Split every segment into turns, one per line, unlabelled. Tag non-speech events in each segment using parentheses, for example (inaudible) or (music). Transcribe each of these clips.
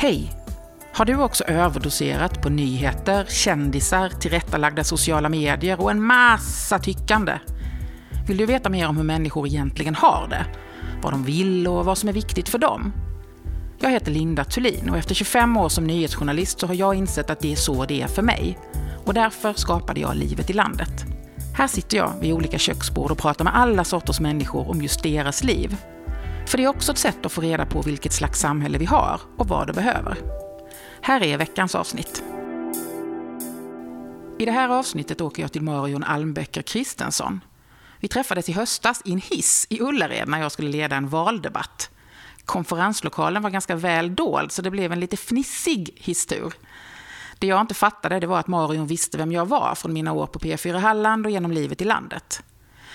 Hej! Har du också överdoserat på nyheter, kändisar, tillrättalagda sociala medier och en massa tyckande? Vill du veta mer om hur människor egentligen har det? Vad de vill och vad som är viktigt för dem? Jag heter Linda Thulin och efter 25 år som nyhetsjournalist så har jag insett att det är så det är för mig. Och därför skapade jag Livet i landet. Här sitter jag vid olika köksbord och pratar med alla sorters människor om just deras liv. För det är också ett sätt att få reda på vilket slags samhälle vi har och vad det behöver. Här är veckans avsnitt. I det här avsnittet åker jag till Marion Almbäcker Kristensson. Vi träffades i höstas i en hiss i Ullared när jag skulle leda en valdebatt. Konferenslokalen var ganska väl dold, så det blev en lite fnissig hisstur. Det jag inte fattade det var att Marion visste vem jag var från mina år på P4 Halland och genom livet i landet.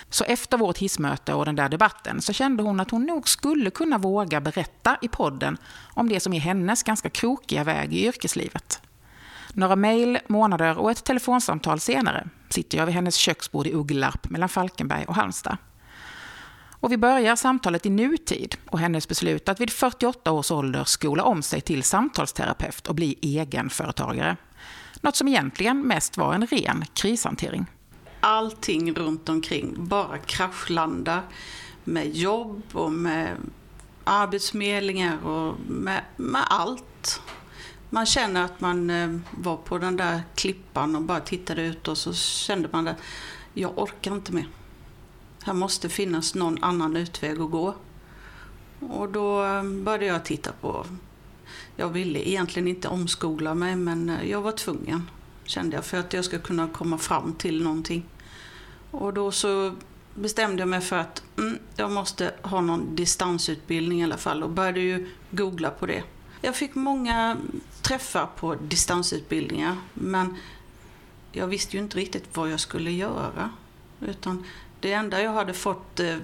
Så efter vårt hissmöte och den där debatten så kände hon att hon nog skulle kunna våga berätta i podden om det som är hennes ganska krokiga väg i yrkeslivet. Några mejl, månader och ett telefonsamtal senare sitter jag vid hennes köksbord i Ugglarp mellan Falkenberg och Halmstad. Och vi börjar samtalet i nutid och hennes beslut att vid 48 års ålder skola om sig till samtalsterapeut och bli egenföretagare. Något som egentligen mest var en ren krishantering
allting runt omkring bara kraschlandar med jobb och med arbetsförmedlingar och med, med allt. Man känner att man eh, var på den där klippan och bara tittade ut och så kände man att jag orkar inte mer. Här måste finnas någon annan utväg att gå. Och då eh, började jag titta på, jag ville egentligen inte omskola mig men eh, jag var tvungen kände jag för att jag ska kunna komma fram till någonting. Och då så bestämde jag mig för att mm, jag måste ha någon distansutbildning i alla fall och började ju googla på det. Jag fick många träffar på distansutbildningar men jag visste ju inte riktigt vad jag skulle göra. Utan det enda jag hade fått eh,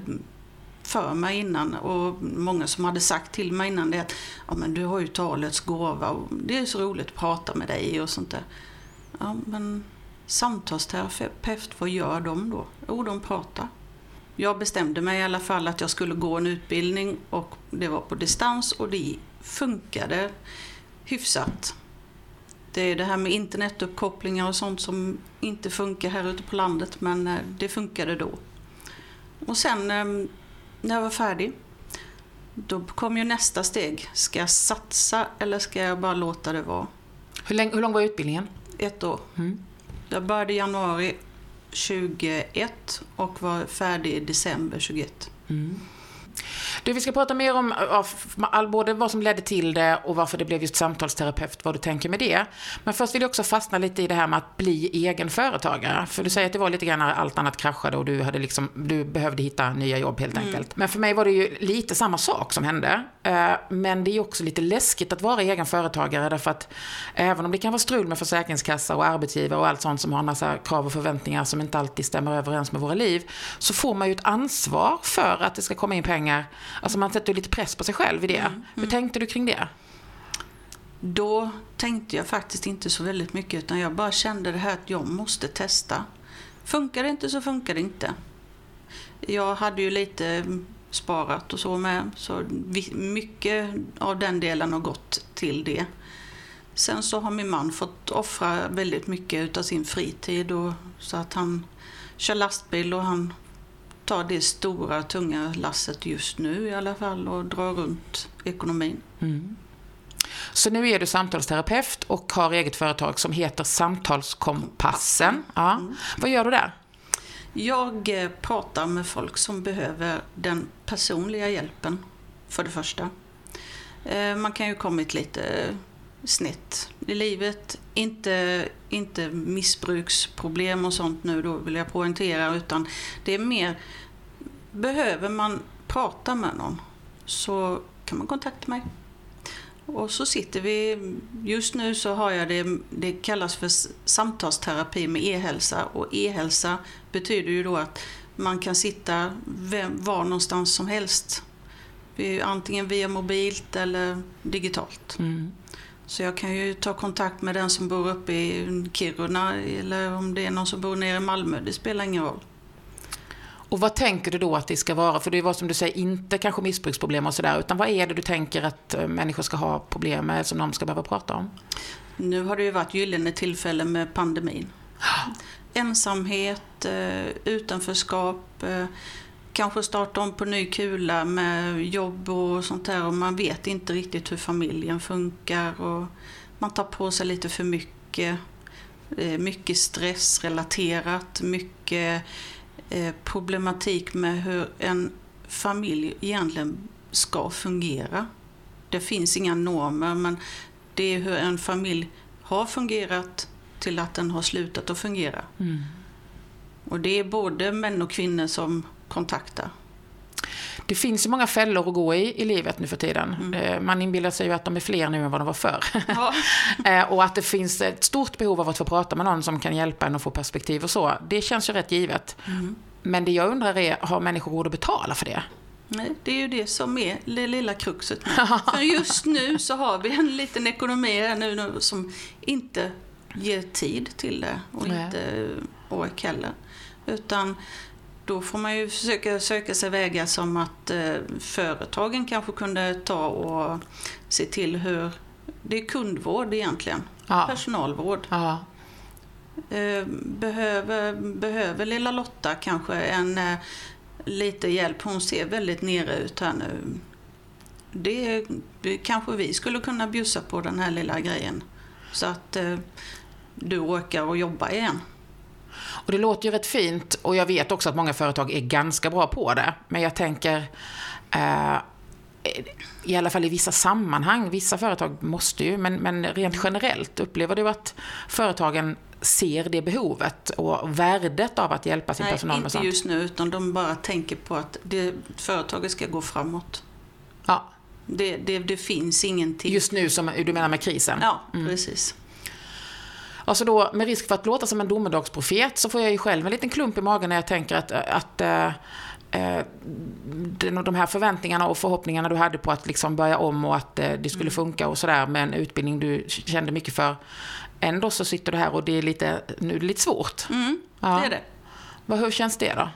för mig innan och många som hade sagt till mig innan det är att ja, men du har ju talets gåva och det är så roligt att prata med dig och sånt där. Ja, men Samtalsterapeut, vad gör de då? Jo, de pratar. Jag bestämde mig i alla fall att jag skulle gå en utbildning och det var på distans och det funkade hyfsat. Det är det här med internetuppkopplingar och sånt som inte funkar här ute på landet men eh, det funkade då. Och sen eh, när jag var färdig då kom ju nästa steg. Ska jag satsa eller ska jag bara låta det vara?
Hur, lång, hur lång var utbildningen?
Ett år. Mm. Jag började i januari 21 och var färdig i december 21. Mm.
Du, vi ska prata mer om både vad som ledde till det och varför det blev just samtalsterapeut, vad du tänker med det. Men först vill jag också fastna lite i det här med att bli egen företagare. För du säger att det var lite grann när allt annat kraschade och du, hade liksom, du behövde hitta nya jobb helt mm. enkelt. Men för mig var det ju lite samma sak som hände. Eh, men det är också lite läskigt att vara egen företagare därför att även om det kan vara strul med försäkringskassa och arbetsgivare och allt sånt som har en massa krav och förväntningar som inte alltid stämmer överens med våra liv, så får man ju ett ansvar för att det ska komma in pengar Alltså man sätter lite press på sig själv i det. Mm, mm. Hur tänkte du kring det?
Då tänkte jag faktiskt inte så väldigt mycket utan jag bara kände det här att jag måste testa. Funkar det inte så funkar det inte. Jag hade ju lite sparat och så med så mycket av den delen har gått till det. Sen så har min man fått offra väldigt mycket av sin fritid och, så att han kör lastbil och han ta det stora tunga lasset just nu i alla fall och dra runt ekonomin. Mm.
Så nu är du samtalsterapeut och har eget företag som heter Samtalskompassen. Ja. Mm. Vad gör du där?
Jag eh, pratar med folk som behöver den personliga hjälpen, för det första. Eh, man kan ju kommit lite snett i livet. Inte, inte missbruksproblem och sånt nu då vill jag poängtera utan det är mer behöver man prata med någon så kan man kontakta mig. Och så sitter vi, just nu så har jag det, det kallas för samtalsterapi med e-hälsa och e-hälsa betyder ju då att man kan sitta var någonstans som helst. Antingen via mobilt eller digitalt. Mm. Så jag kan ju ta kontakt med den som bor uppe i Kiruna eller om det är någon som bor nere i Malmö, det spelar ingen roll.
Och vad tänker du då att det ska vara? För det var som du säger, inte kanske missbruksproblem och sådär, utan vad är det du tänker att eh, människor ska ha problem med som de ska behöva prata om?
Nu har det ju varit gyllene tillfällen med pandemin. Ensamhet, eh, utanförskap, eh, kanske starta om på ny kula med jobb och sånt där och man vet inte riktigt hur familjen funkar och man tar på sig lite för mycket. Mycket stressrelaterat, mycket Eh, problematik med hur en familj egentligen ska fungera. Det finns inga normer men det är hur en familj har fungerat till att den har slutat att fungera. Mm. Och det är både män och kvinnor som kontaktar.
Det finns ju många fällor att gå i i livet nu för tiden. Mm. Eh, man inbillar sig ju att de är fler nu än vad de var förr. Ja. (laughs) Eh, och att det finns ett stort behov av att få prata med någon som kan hjälpa en att få perspektiv och så. Det känns ju rätt givet. Mm. Men det jag undrar är, har människor råd att betala för det?
Nej, det är ju det som är det lilla kruxet. (laughs) för just nu så har vi en liten ekonomi här nu som inte ger tid till det och Nej. inte ork heller. Utan då får man ju försöka söka sig vägar som att eh, företagen kanske kunde ta och se till hur... Det är kundvård egentligen, ja. personalvård. Ja. Eh, behöver, behöver lilla Lotta kanske en eh, lite hjälp? Hon ser väldigt nere ut här nu. Det, kanske vi skulle kunna bjussa på den här lilla grejen. Så att eh, du orkar att jobba igen.
Och det låter ju rätt fint och jag vet också att många företag är ganska bra på det. Men jag tänker, eh, i alla fall i vissa sammanhang, vissa företag måste ju, men, men rent generellt, upplever du att företagen ser det behovet och värdet av att hjälpa sin
Nej,
personal
med sånt? Nej, inte just nu, utan de bara tänker på att det, företaget ska gå framåt.
Ja.
Det, det, det finns ingenting.
Just nu, som du menar med krisen?
Ja, mm. precis.
Alltså då, med risk för att låta som en domedagsprofet så får jag ju själv en liten klump i magen när jag tänker att, att äh, de här förväntningarna och förhoppningarna du hade på att liksom börja om och att det skulle mm. funka och sådär med en utbildning du kände mycket för. Ändå så sitter du här och det är lite, nu är det lite svårt.
Mm, ja. det är det.
Vad, hur känns det då?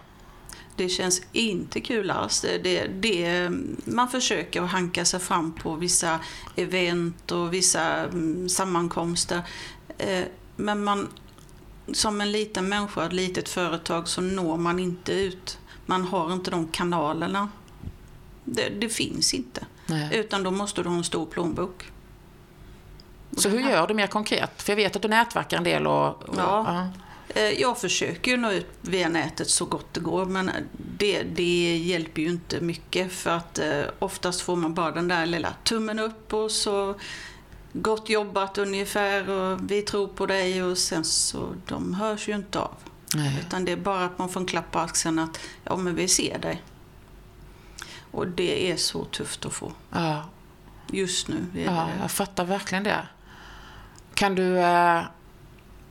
Det känns inte kul alls. Det, det, det, man försöker att hanka sig fram på vissa event och vissa mm, sammankomster. Eh, men man, som en liten människa, ett litet företag, så når man inte ut. Man har inte de kanalerna. Det, det finns inte. Nej. Utan då måste du ha en stor plånbok.
Så hur gör du mer konkret? För jag vet att du nätverkar en del och... och
ja. ja. Eh, jag försöker ju nå ut via nätet så gott det går men det, det hjälper ju inte mycket för att eh, oftast får man bara den där lilla tummen upp och så gott jobbat ungefär och vi tror på dig och sen så de hörs ju inte av. Nej. Utan det är bara att man får en klapp på axeln att ja men vi ser dig. Och det är så tufft att få.
Ja.
Just nu.
ja, jag fattar verkligen det. Kan du... Eh,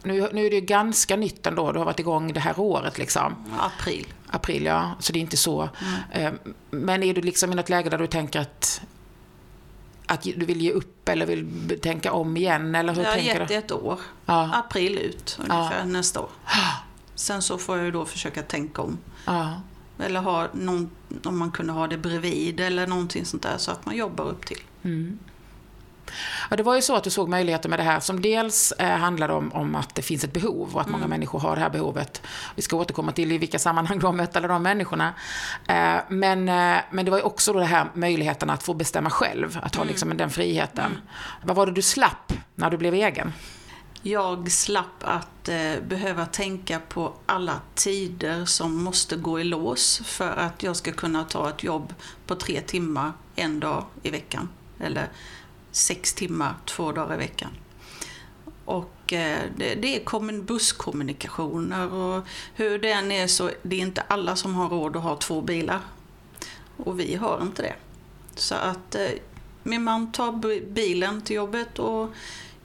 nu, nu är det ju ganska nytt ändå. Du har varit igång det här året liksom.
April.
April, ja. Så det är inte så. Mm. Men är du liksom i något läge där du tänker att att du vill ge upp eller vill tänka om igen? Eller hur
jag har gett det ett år. Ja. April ut ungefär ja. nästa år. Sen så får jag då försöka tänka om. Ja. Eller ha någon, om man kunde ha det bredvid eller någonting sånt där så att man jobbar upp till. Mm.
Ja, det var ju så att du såg möjligheter med det här som dels eh, handlade om, om att det finns ett behov och att mm. många människor har det här behovet. Vi ska återkomma till i vilka sammanhang du har mött alla de människorna. Eh, men, eh, men det var ju också då det här möjligheten att få bestämma själv, att ha mm. liksom den friheten. Mm. Vad var det du slapp när du blev egen?
Jag slapp att eh, behöva tänka på alla tider som måste gå i lås för att jag ska kunna ta ett jobb på tre timmar en dag i veckan. Eller sex timmar två dagar i veckan. Och eh, det, det är busskommunikationer och hur det än är så det är inte alla som har råd att ha två bilar. Och vi har inte det. Så att eh, min man tar bilen till jobbet och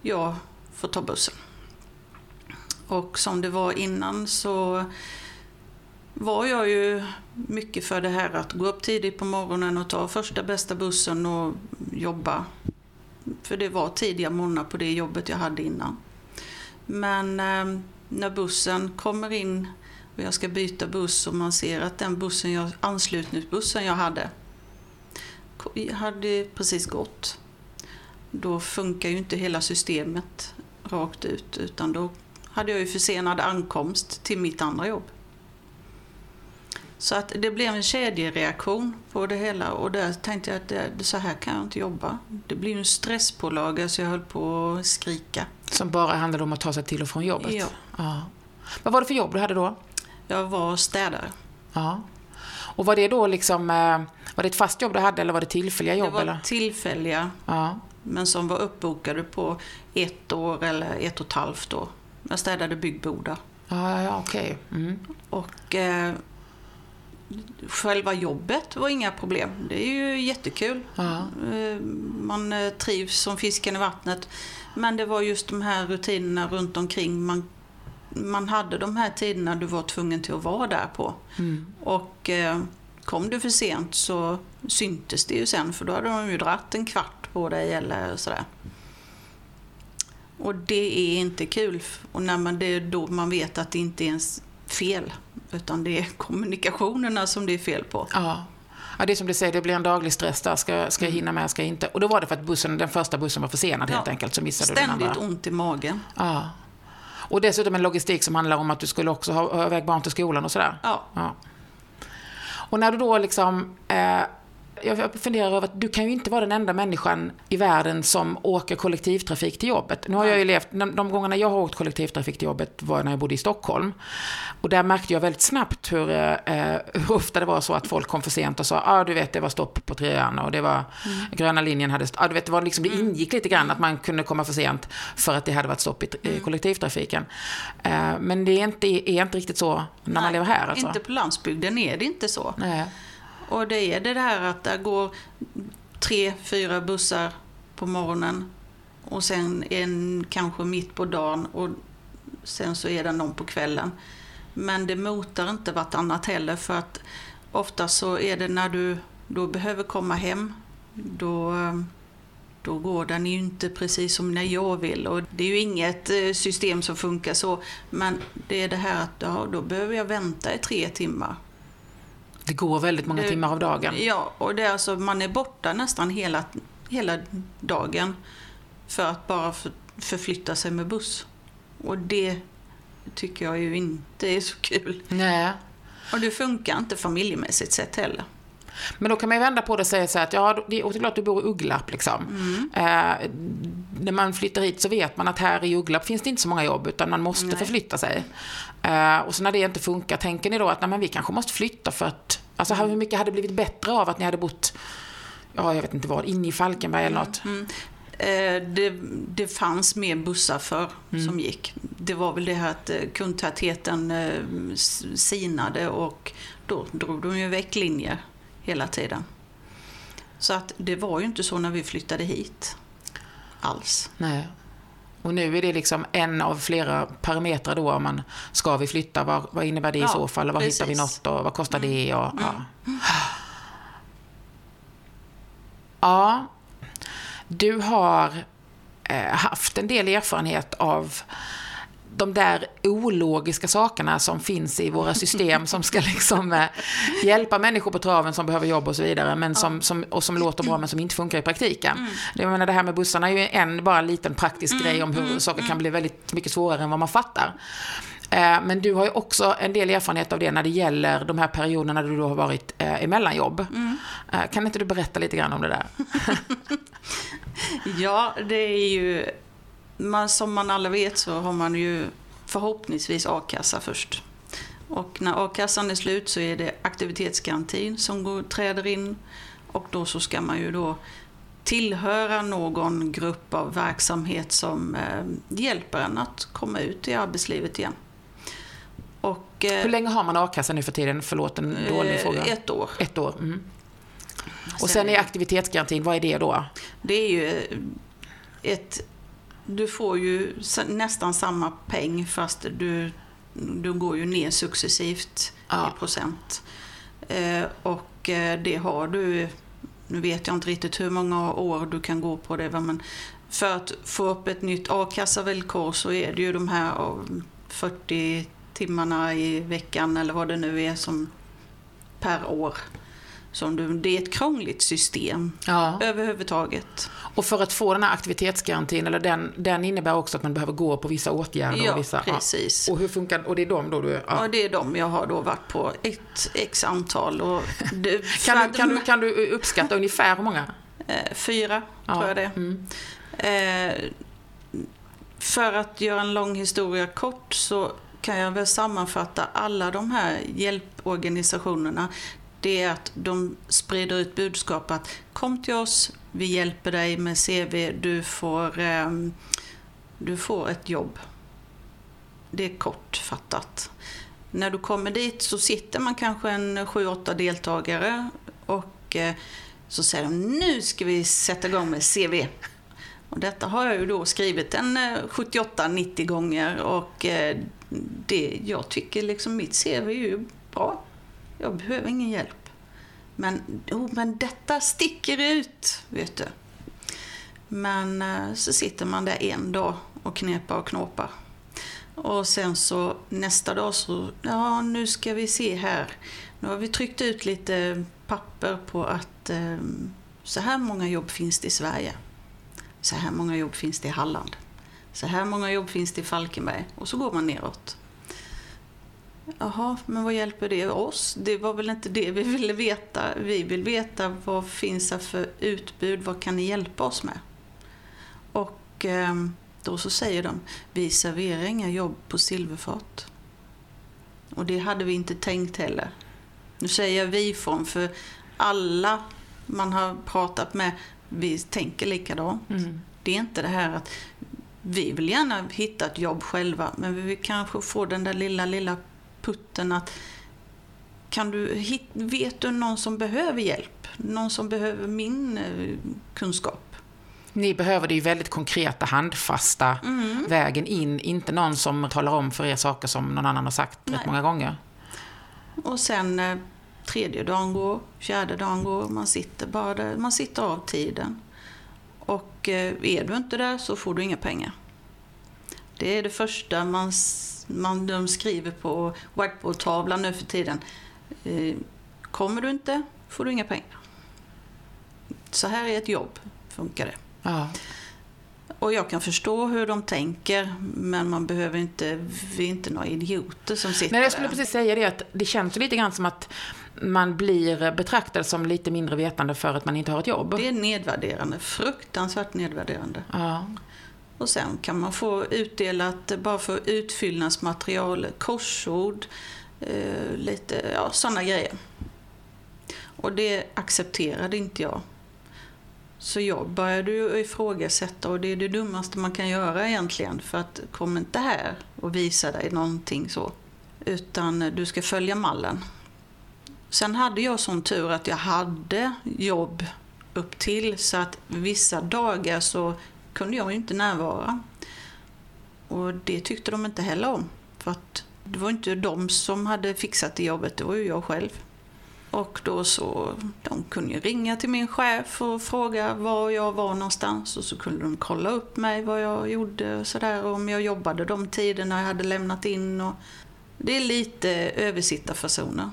jag får ta bussen. Och som det var innan så var jag ju mycket för det här att gå upp tidigt på morgonen och ta första bästa bussen och jobba för det var tidiga morgnar på det jobbet jag hade innan. Men eh, när bussen kommer in och jag ska byta buss och man ser att den bussen jag, anslutningsbussen jag hade hade precis gått. Då funkar ju inte hela systemet rakt ut utan då hade jag ju försenad ankomst till mitt andra jobb. Så att det blev en kedjereaktion på det hela och där tänkte jag att det, så här kan jag inte jobba. Det blir en stresspålaga så jag höll på att skrika.
Som bara handlade om att ta sig till och från jobbet?
Ja.
ja. Vad var det för jobb du hade då?
Jag var städare.
Ja. Och var det då liksom, eh, var det ett fast jobb du hade eller var det tillfälliga jobb?
Det var
eller?
tillfälliga,
ja.
men som var uppbokade på ett år eller ett och ett halvt år. Jag städade byggbodar.
Ja, ja, ja okej. Okay. Mm.
Och eh, själva jobbet var inga problem. Det är ju jättekul.
Ja.
Eh, man eh, trivs som fisken i vattnet. Men det var just de här rutinerna runt omkring. Man, man hade de här tiderna du var tvungen till att vara där på.
Mm.
Och eh, kom du för sent så syntes det ju sen för då hade de ju dratt en kvart på dig eller sådär. Och det är inte kul. Och när man, det är då man vet att det inte är ens fel. Utan det är kommunikationerna som det är fel på.
Ja. Ja, det är som du säger, det blir en daglig stress där. Ska, ska jag hinna med, ska jag inte? Och då var det för att bussen, den första bussen var försenad
Ja.
helt enkelt, så missade
Ständigt
du den andra.
ont i magen.
Ja. Och dessutom en logistik som handlar om att du skulle också ha ha iväg barn till skolan och sådär.
Ja.
Ja. Och när du då liksom... Eh, jag funderar över att du kan ju inte vara den enda människan i världen som åker kollektivtrafik till jobbet. Nu har jag ju levt, de, de gångerna jag har åkt kollektivtrafik till jobbet var när jag bodde i Stockholm. Och där märkte jag väldigt snabbt hur, eh, hur ofta det var så att folk kom för sent och sa, ja ah, du vet det var stopp på trean och det var gröna linjen hade, ah, du vet det var liksom, det ingick lite grann att man kunde komma för sent för att det hade varit stopp i, i kollektivtrafiken. Eh, men det är inte, är inte riktigt så när man
Nej,
lever här alltså.
Inte på landsbygden är det inte så.
Nej.
Och det är det här att det går tre, fyra bussar på morgonen och sen en kanske mitt på dagen och sen så är det någon på kvällen. Men det motar inte vartannat heller för att ofta så är det när du då behöver komma hem då, då går den ju inte precis som när jag vill. Och det är ju inget eh, system som funkar så. Men det är det här att då, då behöver jag vänta i tre timmar.
Det går väldigt många
Det-
timmar av dagen.
Ja, och det är alltså, man är borta nästan hela, hela dagen för att bara för, förflytta sig med buss. Och det tycker jag ju inte är så kul.
Nej.
Och det funkar inte familjemässigt sett heller.
Men då kan man ju vända på det och säga så här att ja, det är såklart du bor i Ugglarp liksom. Eh, när man flyttar hit så vet man att här i Ugglarp finns det inte så många jobb utan man måste
Nej.
förflytta sig. Eh, och så när det inte funkar, tänker ni då att nej, men vi kanske måste flytta för att, alltså hur mycket hade det blivit bättre av att ni hade bott, ja jag vet inte vad, inne i Falkenberg eller något?
Eh, det, det fanns mer bussar för
Mm.
som gick. Det var väl det här att eh, kundtätheten eh, sinade och då drog de ju väcklinjer hela tiden. Så att det var ju inte så när vi flyttade hit. Alls.
Nej. Och nu är det liksom en av flera parametrar då om man ska vi flytta, vad, vad innebär det i
Ja,
så fall var hittar vi något och vad kostar det och ja. Ja, du har eh, haft en del erfarenhet av de där ologiska sakerna som finns i våra system som ska liksom eh, hjälpa människor på traven som behöver jobb och så vidare men som, som, och som låter bra men som inte funkar i praktiken. Det, jag menar, det här med bussarna är ju en bara liten praktisk grej om hur saker kan bli väldigt mycket svårare än vad man fattar. Eh, Men du har ju också en del erfarenhet av det när det gäller de här perioderna du har varit eh, i mellanjobb. Eh, Kan inte du berätta lite grann om det där? (laughs)
Ja, det är ju... Man, som man alla vet så har man ju förhoppningsvis a-kassa först. Och när a-kassan är slut så är det aktivitetsgarantin som går, träder in. Och då så ska man ju då tillhöra någon grupp av verksamhet som eh, hjälper en att komma ut i arbetslivet igen. Och, eh,
Hur länge har man a-kassa nu för tiden? Förlåt en dålig
eh,
fråga.
Ett år.
Ett år. Mm. Och sen är aktivitetsgarantin, vad är det då?
Det är ju ett... Du får ju nästan samma peng fast du, du går ju ner successivt
Ja.
i procent. Eh, och eh, det har du... Nu vet jag inte riktigt hur många år du kan gå på det. Men för att få upp ett nytt a-kassavillkor så är det ju de här av 40 timmarna i veckan eller vad det nu är som per år. Som du, det är ett krångligt system
Ja.
överhuvudtaget.
Och för att få den här aktivitetsgarantin, eller den, den innebär också att man behöver gå på vissa åtgärder.
Ja,
och vissa,
precis.
Och hur funkar Och det är de då du... Ja.
Det är de jag har då varit på ett x antal. Och det, (laughs)
Kan, du, kan, du, kan du uppskatta ungefär hur många?
Eh, fyra,
Ja.
tror jag det.
Mm.
Eh, för att göra en lång historia kort så kan jag väl sammanfatta alla de här hjälporganisationerna. Det är att de sprider ut budskap att kom till oss, vi hjälper dig med CV, du får, ehm, du får ett jobb. Det är kortfattat. När du kommer dit så sitter man kanske en 7-8 deltagare och eh, så säger de nu ska vi sätta igång med CV. Och detta har jag ju då skrivit en eh, 78-90 gånger och eh, det, jag tycker liksom mitt CV är ju bra. Jag behöver ingen hjälp. Men, oh, men detta sticker ut, vet du. Men eh, så sitter man där en dag och knepar och knåpar. Och sen så nästa dag så, ja nu ska vi se här. Nu har vi tryckt ut lite papper på att eh, så här många jobb finns det i Sverige. Så här många jobb finns det i Halland. Så här många jobb finns det i Falkenberg. Och så går man neråt. Jaha, men vad hjälper det oss? Det var väl inte det vi ville veta. Vi vill veta vad finns det för utbud, vad kan ni hjälpa oss med? Och eh, då så säger de, vi serverar inga jobb på silverfat. Och det hade vi inte tänkt heller. Nu säger jag vi från, för alla man har pratat med, vi tänker likadant.
Mm.
Det är inte det här att vi vill gärna hitta ett jobb själva, men vi vill kanske få den där lilla, lilla putten att kan du, hit- vet du någon som behöver hjälp? Någon som behöver min eh, kunskap?
Ni behöver det ju väldigt konkreta, handfasta
Mm.
vägen in. Inte någon som talar om för er saker som någon annan har sagt rätt
Nej.
många gånger.
Och sen eh, tredje dagen går, fjärde dagen går, man sitter bara där, man sitter av tiden. Och eh, är du inte där så får du inga pengar. Det är det första man, man de skriver på whiteboardtavlan nu för tiden. Eh, Kommer du inte får du inga pengar. Så här är ett jobb, funkar det.
Ja.
Och jag kan förstå hur de tänker, men man behöver inte, vi är inte några idioter som sitter
Nej, jag skulle
där.
precis säga det att det känns lite grann som att man blir betraktad som lite mindre vetande för att man inte har ett jobb.
Det är nedvärderande, fruktansvärt nedvärderande.
Ja.
Och sen kan man få utdelat, bara för utfyllnadsmaterial, korsord, eh, lite ja, sådana grejer. Och det accepterade inte jag. Så jag började ju ifrågasätta och det är det dummaste man kan göra egentligen. För att kom inte här och visa dig någonting så. Utan du ska följa mallen. Sen hade jag sån tur att jag hade jobb upp till så att vissa dagar så kunde jag ju inte närvara. Och det tyckte de inte heller om. För att det var inte de som hade fixat det jobbet, det var ju jag själv. Och då så, de kunde ju ringa till min chef och fråga var jag var någonstans och så kunde de kolla upp mig, vad jag gjorde och sådär, om jag jobbade de tiderna jag hade lämnat in. Och det är lite översittarfasoner.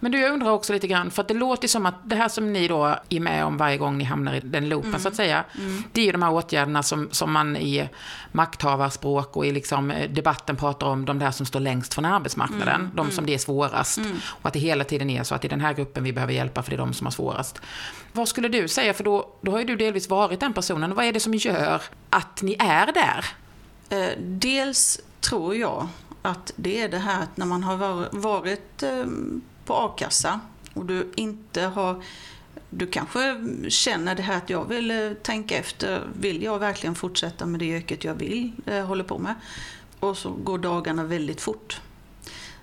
Men du, jag undrar också lite grann, för att det låter som att det här som ni då är med om varje gång ni hamnar i den loopen, så att säga, det är ju de här åtgärderna som, som man i makthavarspråk och i liksom eh, debatten pratar om, de där som står längst från arbetsmarknaden, de som det är svårast. Och att det hela tiden är så att det är den här gruppen vi behöver hjälpa, för det är de som har svårast. Vad skulle du säga, för då, då har ju du delvis varit den personen, vad är det som gör att ni är där?
Eh, dels tror jag att det är det här att när man har var- varit eh, på a-kassa och du inte har du kanske känner det här att jag vill eh, tänka efter. Vill jag verkligen fortsätta med det yrket jag vill, eh, håller på med? Och så går dagarna väldigt fort.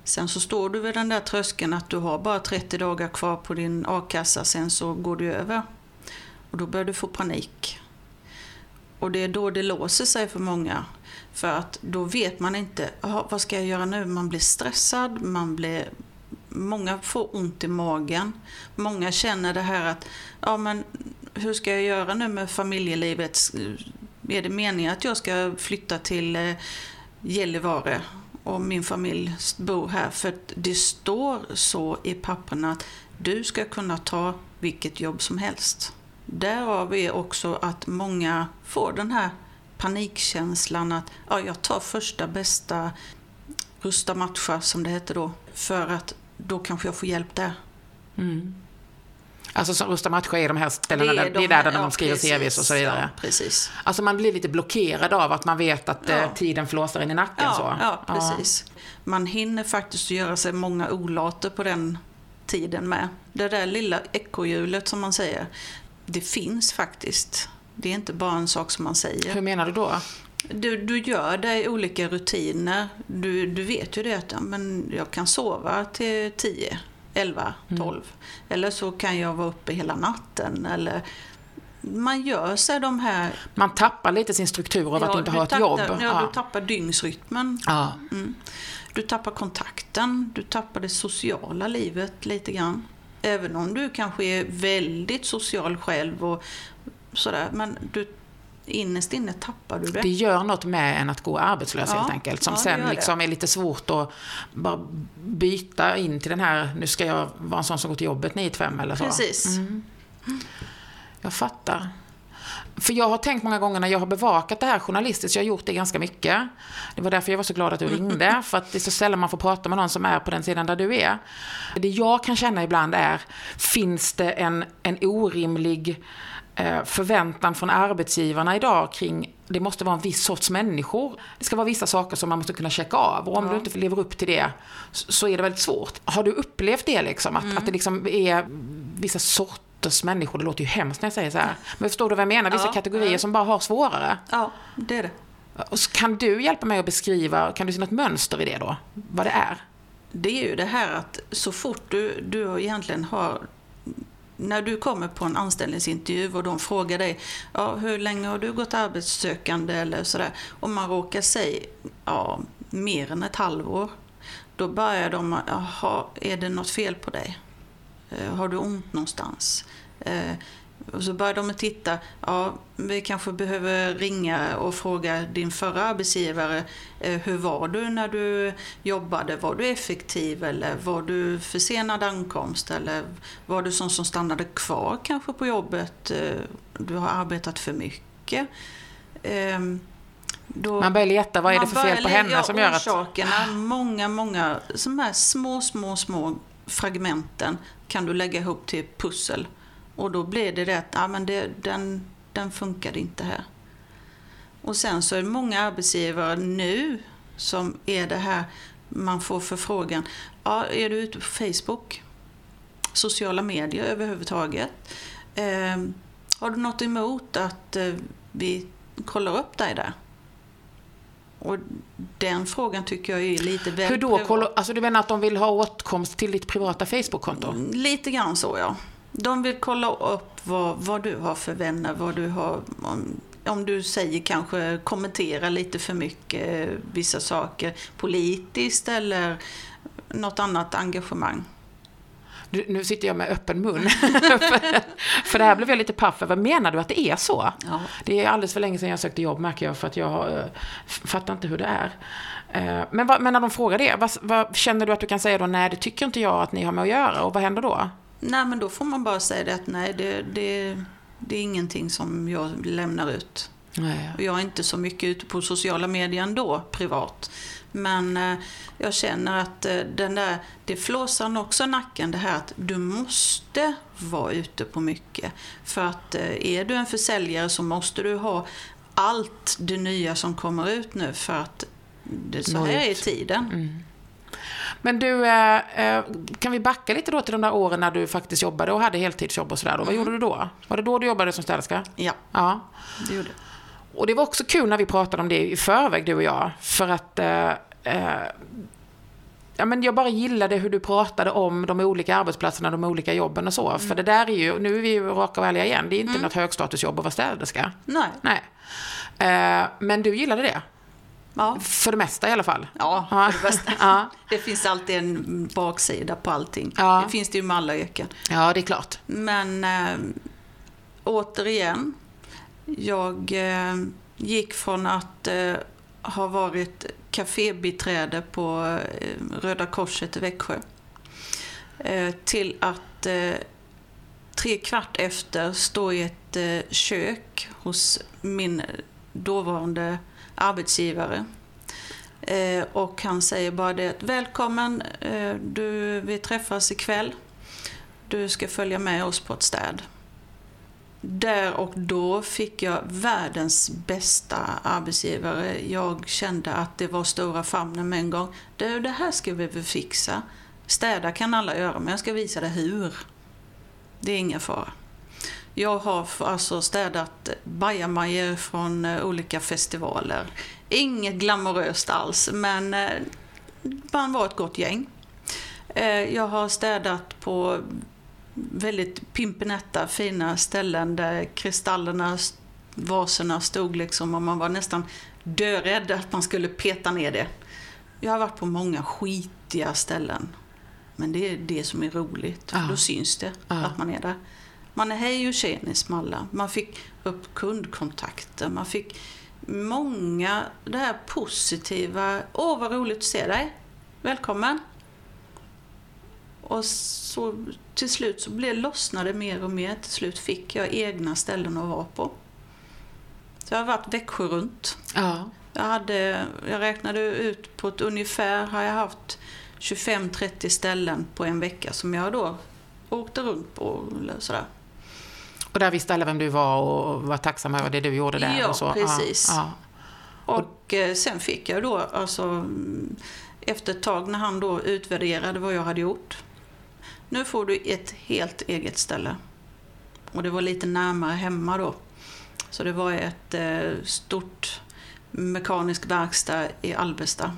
Sen så står du vid den där tröskeln att du har bara 30 dagar kvar på din a-kassa, sen så går du över. Och då börjar du få panik. Och det är då det låser sig för många. För att då vet man inte, vad ska jag göra nu? Man blir stressad, man blir... Många får ont i magen. Många känner det här att, ja men hur ska jag göra nu med familjelivet? Är det meningen att jag ska flytta till eh, Gällivare och min familj bor här. För det står så i papperna att du ska kunna ta vilket jobb som helst. Därav är också att många får den här panikkänslan att ja, jag tar första bästa rusta matcha som det heter då. För att då kanske jag får hjälp där.
Mm. Alltså som Rusta matcher är de här ställena, det är, de, det är där, där ja, de skriver precis, CVs och så vidare.
Ja, precis.
Alltså man blir lite blockerad av att man vet att eh, ja. tiden flåsar in i nacken.
Ja,
så.
ja precis. Man hinner faktiskt göra sig många olater på den tiden med. Det där lilla ekorrhjulet som man säger, det finns faktiskt. Det är inte bara en sak som man säger.
Hur menar du då?
Du, du gör i olika rutiner. Du, du vet ju det att ja, men jag kan sova till 10, 11, 12. Mm. Eller så kan jag vara uppe hela natten. Eller man gör sig de här...
Man tappar lite sin struktur av ja, att inte ha ett
tappar,
jobb.
Ja, ja, du tappar dygnsrytmen.
Ja.
Mm. Du tappar kontakten, du tappar det sociala livet lite grann. Även om du kanske är väldigt social själv och sådär. Men du, innerst inne tappar du det.
Det gör något med en att gå arbetslös ja, helt enkelt. Som ja, sen liksom är lite svårt att bara byta in till den här, nu ska jag vara en sån som går till jobbet 9 5 eller så.
Precis.
Mm. Jag fattar. För jag har tänkt många gånger när jag har bevakat det här journalistiskt, jag har gjort det ganska mycket. Det var därför jag var så glad att du ringde, (laughs) för att det är så sällan man får prata med någon som är på den sidan där du är. Det jag kan känna ibland är, finns det en, en orimlig förväntan från arbetsgivarna idag kring det måste vara en viss sorts människor. Det ska vara vissa saker som man måste kunna checka av. Och om ja. du inte lever upp till det så är det väldigt svårt. Har du upplevt det liksom? Att, mm. att det liksom är vissa sorter sorters människor. Det låter ju hemskt när jag säger så här. Men förstår du vad jag menar? Vissa ja, kategorier som bara har svårare.
Ja, det är det.
Och kan du hjälpa mig att beskriva, kan du se något mönster i det då? Vad det är?
Det är ju det här att så fort du, du egentligen har när du kommer på en anställningsintervju och de frågar dig ja, hur länge har du gått arbetssökande eller sådär. Om man råkar säga ja, mer än ett halvår. Då börjar de, jaha, är det något fel på dig? Eh, har du ont någonstans? Eh, Eh, och så börjar de titta, ja, vi kanske behöver ringa och fråga din förra arbetsgivare, eh, hur var du när du jobbade? Var du effektiv eller var du försenad ankomst? Eller var du sån som stannade kvar kanske på jobbet? Du har arbetat för mycket. Ehm,
då man börjar leta, vad är det för fel på henne som gör att...
Orsakerna, många, många, de här små, små, små fragmenten kan du lägga ihop till pussel. Och då blir det det att ja, men det, den, den funkade inte här. Och sen så är det många arbetsgivare nu som är det här, man får förfrågan, ja, är du ute på Facebook? Sociala medier överhuvudtaget? Eh, har du något emot att eh, vi kollar upp dig där? Och den frågan tycker jag är lite väl
Hur då? Privat. Alltså du menar att de vill ha åtkomst till ditt privata Facebook-konto?
Mm, lite grann så ja. De vill kolla upp vad, vad du har för vänner, vad du har om, om du säger kanske kommentera lite för mycket vissa saker politiskt eller något annat engagemang
nu sitter jag med öppen mun. (laughs) för, det här blev jag lite paff över. Menar du att det är så?
Ja.
Det är alldeles för länge sedan jag sökte jobb märker jag för att jag uh, fattar inte hur det är. Uh, men, vad, men när de frågar det, vad, vad, känner du att du kan säga då, nej det tycker inte jag att ni har med att göra och vad händer då?
Nej men då får man bara säga det att nej det, det, det är ingenting som jag lämnar ut.
Nej.
Jag är inte så mycket ute på sociala medier ändå, privat. Men eh, jag känner att eh, den där, det flåsar också nacken det här att du måste vara ute på mycket. För att eh, är du en försäljare så måste du ha allt det nya som kommer ut nu för att det, så här är tiden.
Mm. Men du, kan vi backa lite då till de där åren när du faktiskt jobbade och hade heltidsjobb och sådär Vad mm. gjorde du då? Var det då du jobbade som städerska?
Ja,
ja.
det gjorde
och det var också kul när vi pratade om det i förväg, du och jag. För att eh, eh, ja, men jag bara gillade hur du pratade om de olika arbetsplatserna, de olika jobben och så. Mm. För det där är ju, nu är vi ju raka och ärliga igen, det är inte mm. något högstatusjobb att vara städerska.
Nej.
Nej. Eh, men du gillade det?
Ja.
För det mesta i alla fall.
Ja, för det ja. Det finns alltid en baksida på allting. Ja. Det finns det ju med alla yrken.
Ja, det är klart.
Men äh, återigen, jag eh, gick från att eh, ha varit kafébiträde på Röda Korset i Växjö. Till att tre kvart efter stå i ett kök hos min dåvarande arbetsgivare. Eh, och han säger bara det att välkommen, eh, du, vi träffas ikväll. Du ska följa med oss på ett städ. Där och då fick jag världens bästa arbetsgivare. Jag kände att det var stora famnen med en gång. Du det här ska vi väl fixa. Städa kan alla göra, men jag ska visa dig hur. Det är ingen fara. Jag har alltså städat bajamajor från eh, olika festivaler. Inget glamoröst alls, men eh, man var ett gott gäng. Eh, jag har städat på väldigt pimpinetta, fina ställen där kristallerna, vaserna stod liksom och man var nästan dörädd att man skulle peta ner det. Jag har varit på många skitiga ställen. Men det är det som är roligt. Ja. Då syns det ja. att man är där. Man är hej och tjenis med alla. Man fick upp kundkontakter. Man fick många, det här positiva. Åh, vad roligt att se dig. Välkommen. Och så till slut så blev, lossnade mer och mer. Till slut fick jag egna ställen att vara på. Så jag har varit Växjö runt. Ja. Jag, hade, jag räknade ut på ett ungefär har jag haft 25-30 ställen på en vecka som jag då åkte runt på. Eller sådär.
Och där visste alla vem du var och var tacksam över det du gjorde där?
Ja,
och så.
precis. Ja, ja. Och eh, sen fick jag då, alltså efter ett tag när han då utvärderade vad jag hade gjort. Nu får du ett helt eget ställe. Och det var lite närmare hemma då. Så det var ett eh, stort mekanisk verkstad i Alvesta.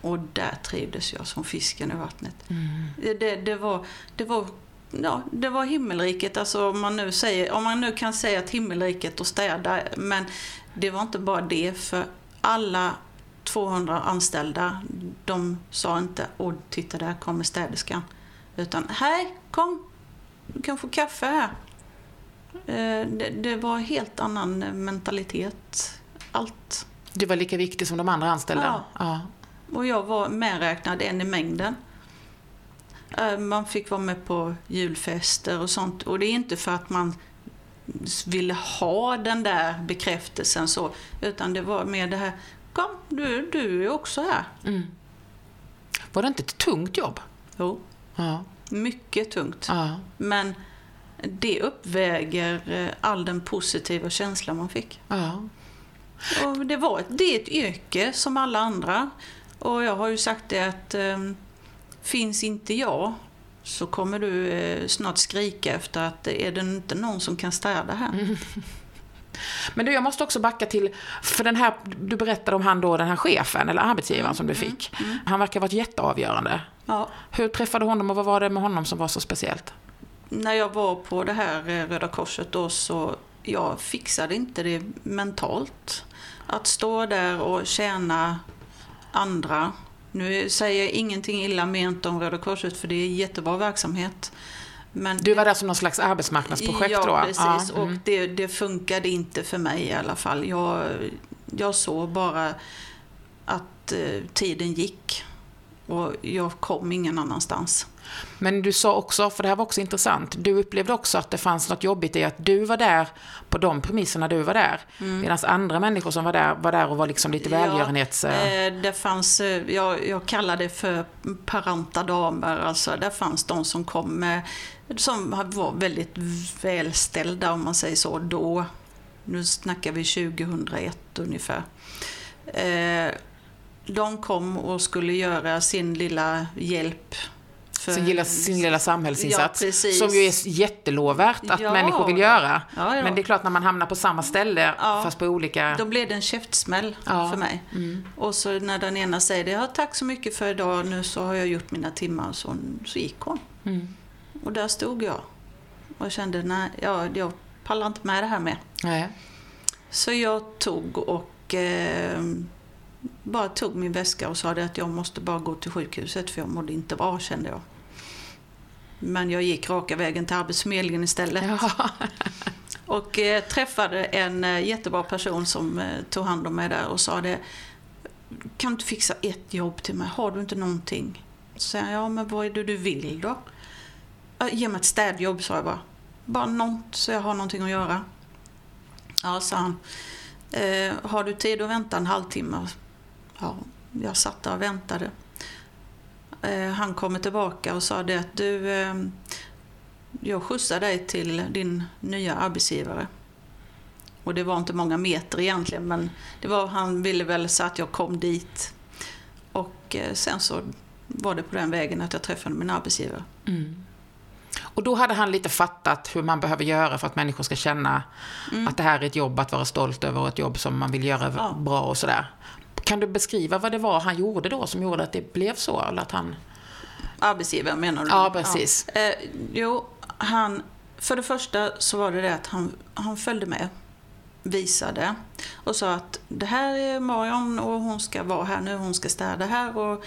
Och där trivdes jag som fisken i vattnet. Mm. Det, det, var, det, var, ja, det var himmelriket, alltså om man, nu säger, om man nu kan säga att himmelriket och städa, men det var inte bara det, för alla 200 anställda, de sa inte åh titta där kommer städerskan. Utan hej, kom, du kan få kaffe här. Eh, det, det var helt annan mentalitet. Allt.
Du var lika viktig som de andra anställda?
Ja. ja. Och jag var medräknad en i mängden. Eh, man fick vara med på julfester och sånt. Och det är inte för att man ville ha den där bekräftelsen så. Utan det var mer det här, kom du, du är också här. Mm.
Var det inte ett tungt jobb?
Jo. Ja. Mycket tungt. Ja. Men det uppväger eh, all den positiva känslan man fick. Ja. Och det, var, det är ett yrke som alla andra. Och jag har ju sagt det att um, finns inte jag så kommer du uh, snart skrika efter att är det inte någon som kan städa här. Mm.
Men du, jag måste också backa till, för den här, du berättade om han då, den här chefen, eller arbetsgivaren som du mm, fick. Mm, mm. Han verkar ha varit jätteavgörande. Ja. Hur träffade du honom och vad var det med honom som var så speciellt?
När jag var på det här eh, Röda Korset då så, jag fixade inte det mentalt. Att stå där och tjäna andra. Nu säger jag ingenting illa ment om Röda Korset för det är jättebra verksamhet.
Men du var där som någon slags arbetsmarknadsprojekt
ja,
då?
Ja, precis. Och mm. det, det funkade inte för mig i alla fall. Jag, jag såg bara att eh, tiden gick och jag kom ingen annanstans.
Men du sa också, för det här var också intressant, du upplevde också att det fanns något jobbigt i att du var där på de premisserna du var där. Mm. Medan andra människor som var där, var där och var liksom lite välgörenhets... Ja,
eh, det fanns, eh, jag, jag kallar det för paranta damer, alltså där fanns de som kom med, som var väldigt välställda om man säger så, då. Nu snackar vi 2001 ungefär. Eh, de kom och skulle göra sin lilla hjälp
för, sin, lilla, sin lilla samhällsinsats. Ja, som ju är jättelovvärt att ja. människor vill göra. Ja, Men det är klart när man hamnar på samma ställe fast på olika...
Då blev det en käftsmäll för mig. Mm. Och så när den ena säger det, ja tack så mycket för idag, nu så har jag gjort mina timmar. Så, så gick hon. Mm. Och där stod jag. Och kände, nej, jag, jag pallar inte med det här med. Nej. Så jag tog och eh, bara tog min väska och sa att jag måste bara gå till sjukhuset för jag mådde inte bra kände jag. Men jag gick raka vägen till Arbetsförmedlingen istället. Ja. (laughs) och eh, träffade en eh, jättebra person som eh, tog hand om mig där och sa det kan du inte fixa ett jobb till mig? Har du inte någonting? Så säger han, ja men vad är det du vill då? "Ja, Ge mig ett städjobb, sa jag bara. Bara något så jag har någonting att göra. Ja, sa han. Eh, har du tid att vänta en halvtimme? Ja, jag satt där och väntade. Eh, han kommer tillbaka och sa det att du, eh, jag skjutsar dig till din nya arbetsgivare. Och det var inte många meter egentligen, men det var, han ville väl så att jag kom dit. Och eh, sen så var det på den vägen att jag träffade min arbetsgivare.
Och då hade han lite fattat hur man behöver göra för att människor ska känna att det här är ett jobb att vara stolt över och ett jobb som man vill göra
Ja.
bra och sådär. Kan du beskriva vad det var han gjorde då som gjorde att det blev så? Eller att han...
Arbetsgivare menar du?
Ja, precis.
Ja. Eh, jo, han, för det första så var det det att han, han följde med, visade och sa att det här är Marion och hon ska vara här nu, hon ska städa här och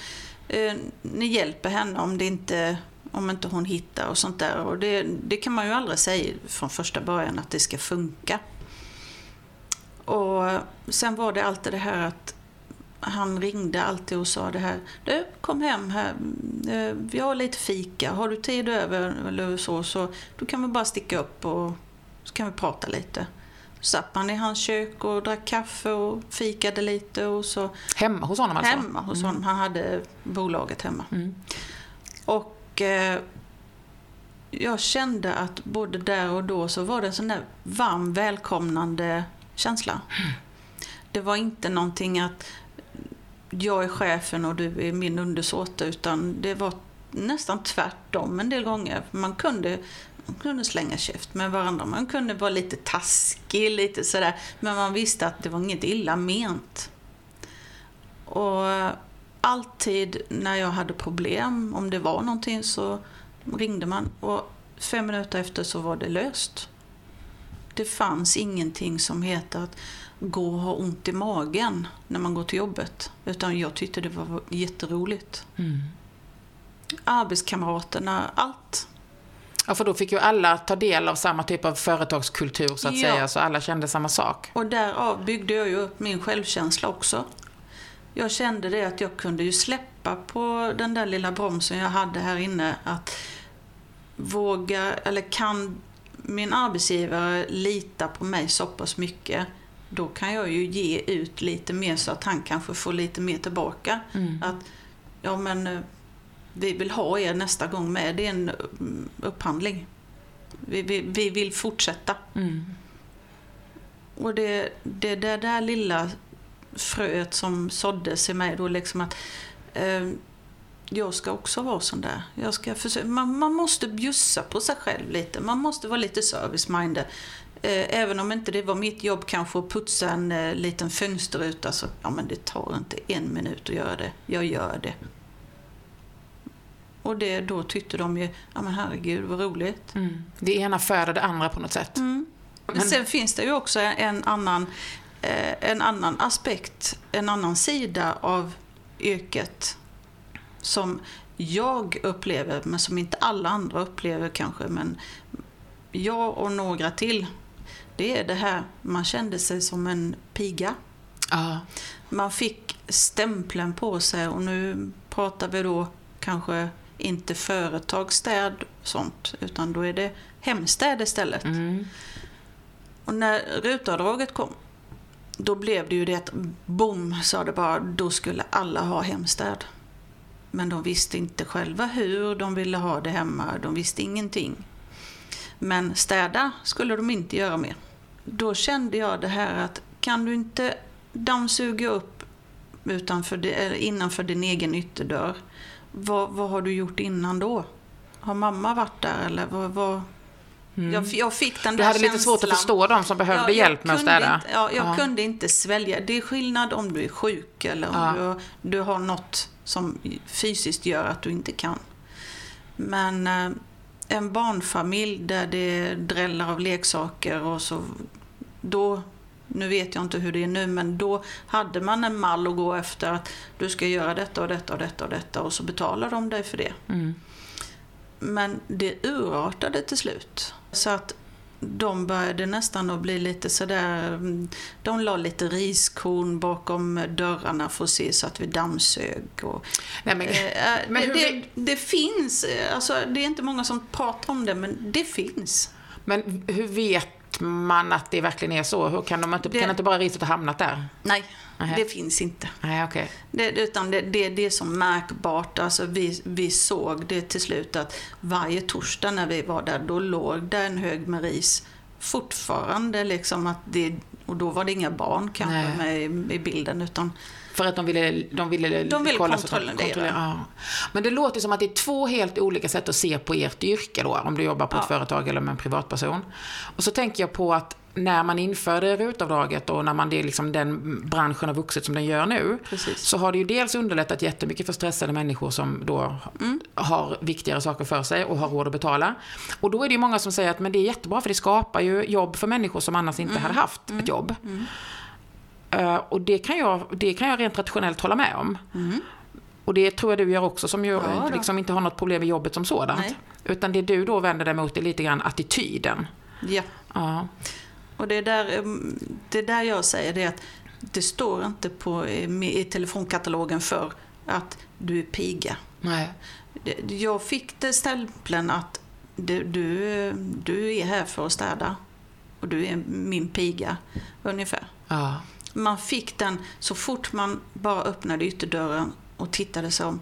eh, ni hjälper henne om det inte om inte hon hittar och sånt där. Och det, det kan man ju aldrig säga från första början att det ska funka. Och sen var det alltid det här att han ringde alltid och sa det här. Du, kom hem här. Eh, Vi har lite fika. Har du tid över eller så, så då kan vi bara sticka upp och så kan vi prata lite. Så satt man i hans kök och drack kaffe och fikade lite och så
Hemma hos honom alltså?
hemma hos honom. Han hade bolaget hemma.
Mm.
Och eh, jag kände att både där och då så var det en sån där varm välkomnande känsla. Det var inte någonting att jag är chefen och du är min undersåte utan det var nästan tvärtom en del gånger. Man kunde, man kunde slänga käft med varandra, man kunde vara lite taskig, lite sådär. Men man visste att det var inget illa ment. Och alltid när jag hade problem, om det var någonting så ringde man och fem minuter efter så var det löst. Det fanns ingenting som heter att gå och ha ont i magen när man går till jobbet. Utan jag tyckte det var jätteroligt.
Mm.
Arbetskamraterna, allt.
Ja, för då fick ju alla ta del av samma typ av företagskultur så att
Ja.
säga, så alla kände samma sak.
Och därav byggde jag ju upp min självkänsla också. Jag kände det att jag kunde ju släppa på den där lilla bromsen jag hade här inne. Att våga, eller kan min arbetsgivare lita på mig så pass mycket, då kan jag ju ge ut lite mer så att han kanske får lite mer tillbaka.
Mm.
Att, ja men, eh, vi vill ha er nästa gång med. Det är en mm, upphandling. Vi, vi, vi vill fortsätta.
Mm.
Och det, det där, där lilla fröet som såddes i mig då liksom att eh, jag ska också vara sån där. Jag ska försöka, man, man måste bjussa på sig själv lite. Man måste vara lite service-minded. Eh, även om inte det var mitt jobb kanske att putsa en eh, liten fönsterruta så ja men det tar inte en minut att göra det. Jag gör det. Och det, då tyckte de ju, ja men herregud vad roligt.
Mm. Det ena föder det andra på något sätt.
Mm. Men sen finns det ju också en annan, eh, en annan aspekt, en annan sida av yrket som jag upplever, men som inte alla andra upplever kanske, men jag och några till. Det är det här, man kände sig som en piga.
Ja.
Man fick stämpeln på sig och nu pratar vi då kanske inte företagsstäd och sånt, utan då är det hemstäd istället.
Mm.
Och när rutavdraget kom, då blev det ju det att boom, sa det bara, då skulle alla ha hemstäd. Men de visste inte själva hur de ville ha det hemma, de visste ingenting. Men städa skulle de inte göra mer. Då kände jag det här att kan du inte dammsuga upp utanför, eller innanför din egen ytterdörr, vad, vad har du gjort innan då? Har mamma varit där eller vad? vad? Jag, jag fick den
Du
där
hade lite svårt att
känslan.
förstå de som behövde
Ja,
hjälp med att städa.
Inte, ja, jag
Ja.
kunde inte svälja. Det är skillnad om du är sjuk eller om
Ja.
du, du har något som fysiskt gör att du inte kan. Men eh, en barnfamilj där det dräller av leksaker och så då, nu vet jag inte hur det är nu, men då hade man en mall att gå efter att du ska göra detta och detta och detta och detta och så betalar de dig för det.
Mm.
Men det urartade till slut. Så att de började nästan att bli lite sådär, de la lite riskorn bakom dörrarna för att se så att vi dammsög. Och,
Nej, men,
eh,
men
det,
vi-
det finns, eh, alltså det är inte många som pratar om det, men det finns.
men hur vet man att det verkligen är så? Hur kan, de inte,
Det-
kan inte bara riset ha hamnat där?
Nej,
Nähä.
det finns inte.
Nej, okej.
Det, utan det, det, det är så märkbart. Alltså vi, vi såg det till slut att varje torsdag när vi var där, då låg det en hög med ris. Fortfarande liksom att det, och då var det inga barn kanske
Nej.
med i, i bilden utan
För att de ville, de ville,
De ville
kolla så att
kontrollera.
Ja. Men det låter som att det är två helt olika sätt att se på ert yrke då, om du jobbar på ett
Ja.
företag eller med en privatperson. Och så tänker jag på att när man införde RUT-avdraget och när man det är liksom den branschen har vuxit som den gör nu,
Precis.
så har det ju dels underlättat jättemycket för stressade människor som då
Mm.
har viktigare saker för sig och har råd att betala. Och då är det ju många som säger att men det är jättebra för det skapar ju jobb för människor som annars inte
Mm.
hade haft ett jobb. Eh, och det kan, jag, det kan jag rent rationellt hålla med om. Och det tror jag du gör också som ju
Mm. Ja,
liksom inte har något problem med jobbet som sådant.
Nej.
Utan det du då vänder dig mot är lite grann attityden.
ja.
Ja.
Och det är där, mm, det är där jag säger det att det står inte på, i, telefonkatalogen för att du är piga.
Nej.
Jag fick det stämpeln att du, du, du är här för att städa och du är min piga, ungefär.
Ja.
Man fick den så fort man bara öppnade ytterdörren och tittade sig om.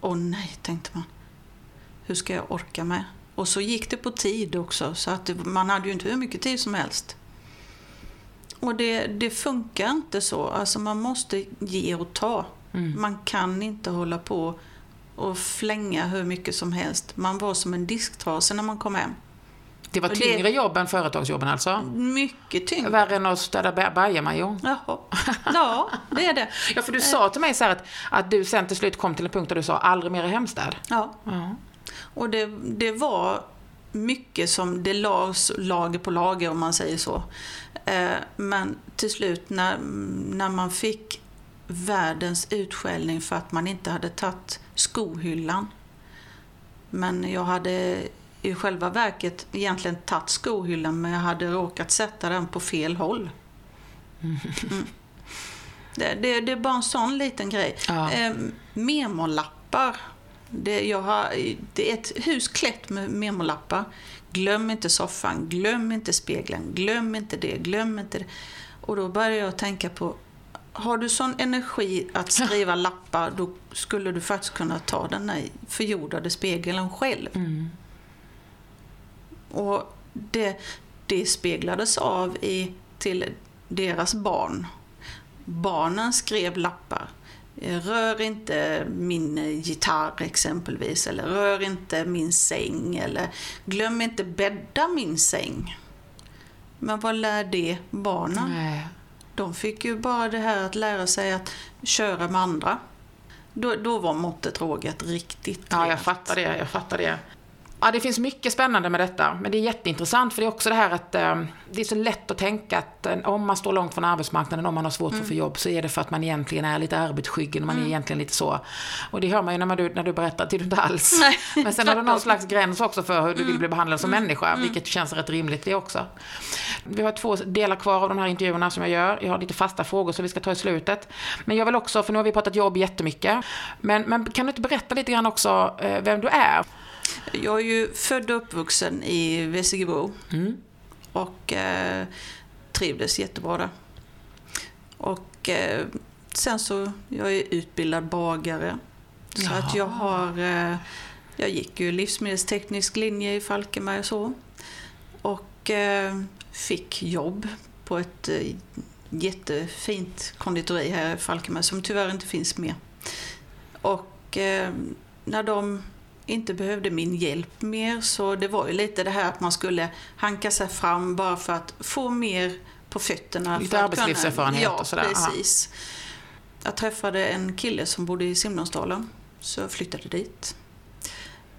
Åh nej, tänkte man. Hur ska jag orka med? Och så gick det på tid också, så att man hade ju inte hur mycket tid som helst. Och det, det funkar inte så. Alltså man måste ge och ta.
Mm.
Man kan inte hålla på och flänga hur mycket som helst. Man var som en disktrase när man kom hem.
Det var
Och det-
tyngre jobb än företagsjobben alltså?
Mycket tyngre.
Värre än att städa ba- bajamajo?
Jaha. (laughs) Ja, det är det.
Ja, för du sa till mig så här att, att du sen till slut kom till en punkt där du sa aldrig mer hemstäd.
Ja.
Ja.
Och det, det var mycket som det lades lager på lager om man säger så. Eh, men till slut när, när man fick världens utskällning för att man inte hade tagit skohyllan. Men jag hade i själva verket egentligen tagit skohyllan men jag hade råkat sätta den på fel håll. Mm. Det, det, det är bara en sån liten grej.
Ja.
Eh, memolappar. Det, jag har, det är ett hus klätt med memolappar. Glöm inte soffan, glöm inte spegeln, glöm inte det, glöm inte det. Och då började jag tänka på, har du sån energi att skriva lappar, då skulle du faktiskt kunna ta den där förjordade spegeln själv.
Mm.
Och det, det speglades av i, till deras barn. Barnen skrev lappar. Eh, Rör inte min eh, gitarr exempelvis, eller rör inte min säng, eller glöm inte bädda min säng. Men vad lär det barnen?
Nej.
De fick ju bara det här att lära sig att köra med andra. Då, då var måttet rågat riktigt
Ja, jag fattar det. Jag fattar det. Ja, det finns mycket spännande med detta, men det är jätteintressant för det är också det här att eh, det är så lätt att tänka att eh, om man står långt från arbetsmarknaden, om man har svårt för att få jobb, så är det för att man egentligen är lite arbetsskyggen, man är egentligen lite så. Och det hör man ju när, man, när du berättar att det är du inte alls. (laughs)
Nej, (laughs)
men sen har du någon slags gräns också för hur du vill bli behandlad som människa, vilket känns rätt rimligt det också. Vi har två delar kvar av de här intervjuerna som jag gör. Jag har lite fasta frågor som vi ska ta i slutet. Men jag vill också, för nu har vi pratat jobb jättemycket, men, men kan du inte berätta lite grann också eh, vem du är?
Jag är ju född och uppvuxen i Vessigebro
Mm.
och eh, trivdes jättebra där. Och eh, sen så, jag är utbildad bagare. Så
Jaha.
att jag har, eh, jag gick ju livsmedelsteknisk linje i Falkenberg och så. Och eh, fick jobb på ett eh, jättefint konditori här i Falkenberg som tyvärr inte finns mer. Och eh, när de inte behövde min hjälp mer så det var ju lite det här att man skulle hanka sig fram bara för att få mer på fötterna.
Lite arbetslivserfarenhet
ja,
och sådär, aha.
precis. Jag träffade en kille som bodde i Simlångsdalen så jag flyttade dit.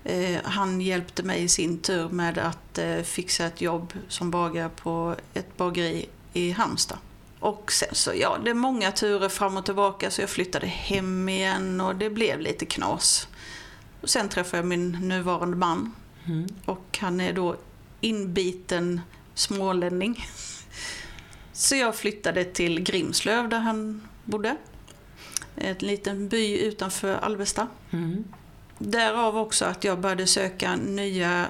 Eh, han hjälpte mig i sin tur med att eh, fixa ett jobb som bagare på ett bageri i Halmstad. Och sen så, ja, det är många turer fram och tillbaka så jag flyttade hem igen och det blev lite knas. Och sen träffade jag min nuvarande man
Mm.
och han är då inbiten smålänning. Så jag flyttade till Grimslöv där han bodde. En liten by utanför Alvesta.
Mm.
Därav också att jag började söka nya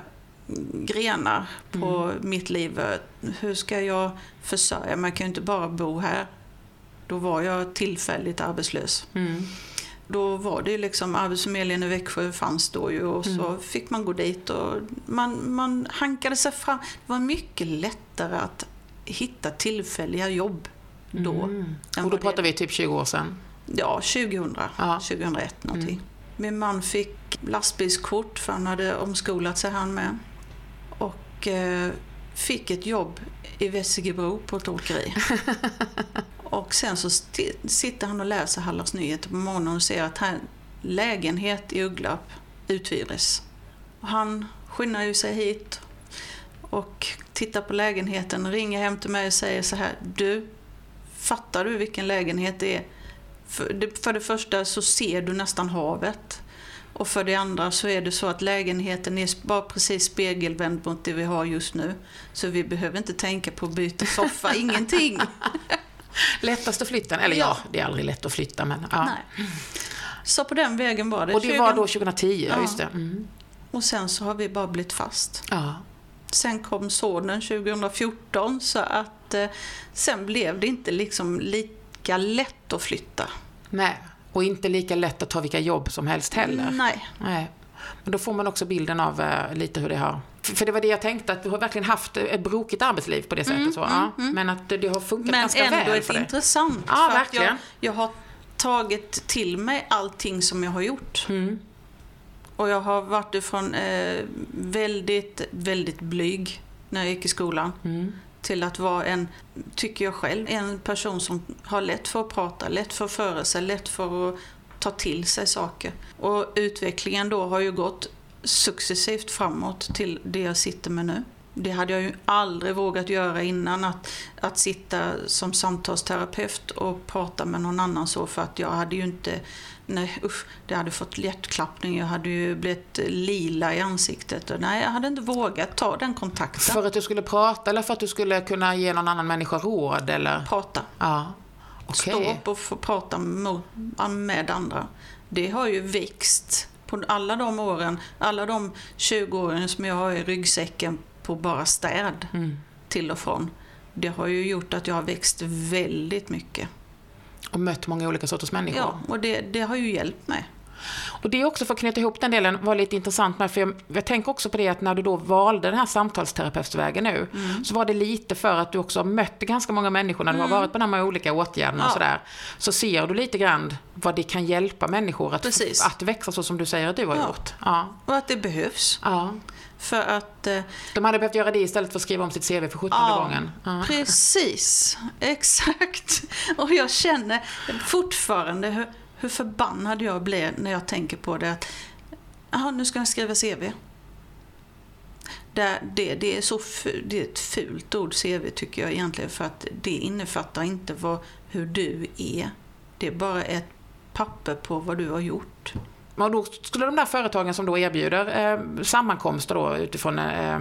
grenar på
Mm.
mitt liv. Hur ska jag försörja mig? Jag kan ju inte bara bo här. Då var jag tillfälligt arbetslös.
Mm.
Då var det ju liksom Arbetsförmedlingen i Växjö fanns då ju och så
Mm.
fick man gå dit och man, man hankade sig fram. Det var mycket lättare att hitta tillfälliga jobb då.
Mm. Och då
vad det-
pratar vi typ 20 år sedan.
Ja, 2000,
Ja.
2001 någonting.
Mm.
Min man fick lastbilskort för han hade omskolat sig han med. Och eh, fick ett jobb i Vessigebro på ett åkeri. (laughs) och sen så sitter han och läser Hallands Nyheter på morgonen och ser att här lägenhet i Ugglarp uthyrdes. Och han skyndar ju sig hit och tittar på lägenheten, ringer hem till mig och säger så här. Du, fattar du vilken lägenhet det är? För det, för det första så ser du nästan havet. Och för det andra så är det så att lägenheten är bara precis spegelvänd mot det vi har just nu. Så vi behöver inte tänka på att byta soffa, (laughs) ingenting. (laughs)
Lättaste flytten, eller ja.
Ja.
det är aldrig lätt att flytta men ja.
Nej. Så på den vägen var det.
Och det
20
var då 2010, ja
Ja.
just det. Mm.
Och sen så har vi bara blivit fast.
Ja.
Sen kom sonen 2014 så att eh, sen blev det inte liksom lika lätt att flytta.
Nej, och inte lika lätt att ta vilka jobb som helst heller.
Nej.
Nej. Men då får man också bilden av eh, lite hur det har... För för det var det jag tänkte, att du har verkligen haft ett brokigt arbetsliv på det sättet. så, ja. Men att det, har funkat
Men
ganska
ändå
väl
ett
för dig.
intressant.
Ja,
för att
verkligen.
jag, jag har tagit till mig allting som jag har gjort.
Mm.
Och jag har varit ifrån eh, väldigt, väldigt blyg när jag gick i skolan.
Mm.
Till att vara en, tycker jag själv, en person som har lätt för att prata, lätt för att föra sig, lätt för att ta till sig saker. Och utvecklingen då har ju gått successivt framåt till det jag sitter med nu. Det hade jag ju aldrig vågat göra innan, att, att sitta som samtalsterapeut och prata med någon annan så för att jag hade ju inte, nej usch, det hade fått hjärtklappning, jag hade ju blivit lila i ansiktet. Och nej, jag hade inte vågat ta den kontakten.
För att du skulle prata eller för att du skulle kunna ge någon annan människa råd eller?
Prata.
Ja. Okej.
Stå upp och få prata med andra. Det har ju växt på alla de åren, alla de 20 åren som jag har i ryggsäcken på bara städ
Mm.
till och från. Det har ju gjort att jag har växt väldigt mycket.
Och mött många olika sorters människor.
Ja, och det, det har ju hjälpt mig.
Och det är också för att knyta ihop den delen var lite intressant med, för jag, jag tänker också på det att när du då valde den här samtalsterapeutvägen nu,
Mm.
så var det lite för att du också har mött ganska många människor när du har varit på de här olika åtgärderna och
Ja.
sådär. Så ser du lite grann vad det kan hjälpa människor att,
Precis.
att växa så som du säger att du har
Ja.
gjort. Ja.
Och att det behövs.
ja.
För att eh,
De hade behövt göra det istället för att skriva om sitt CV för 17
Ja,
gången. Ja.
Precis, exakt. (laughs) Och jag känner fortfarande hur, hur förbannad jag blir när jag tänker på det. att Jaha, nu ska jag skriva CV. Det, det, det, är så ful, det är ett fult ord, CV, tycker jag egentligen. För att det innefattar inte vad, hur du är. Det är bara ett papper på vad du har gjort.
Och då skulle de där företagen som då erbjuder eh, sammankomster då utifrån eh,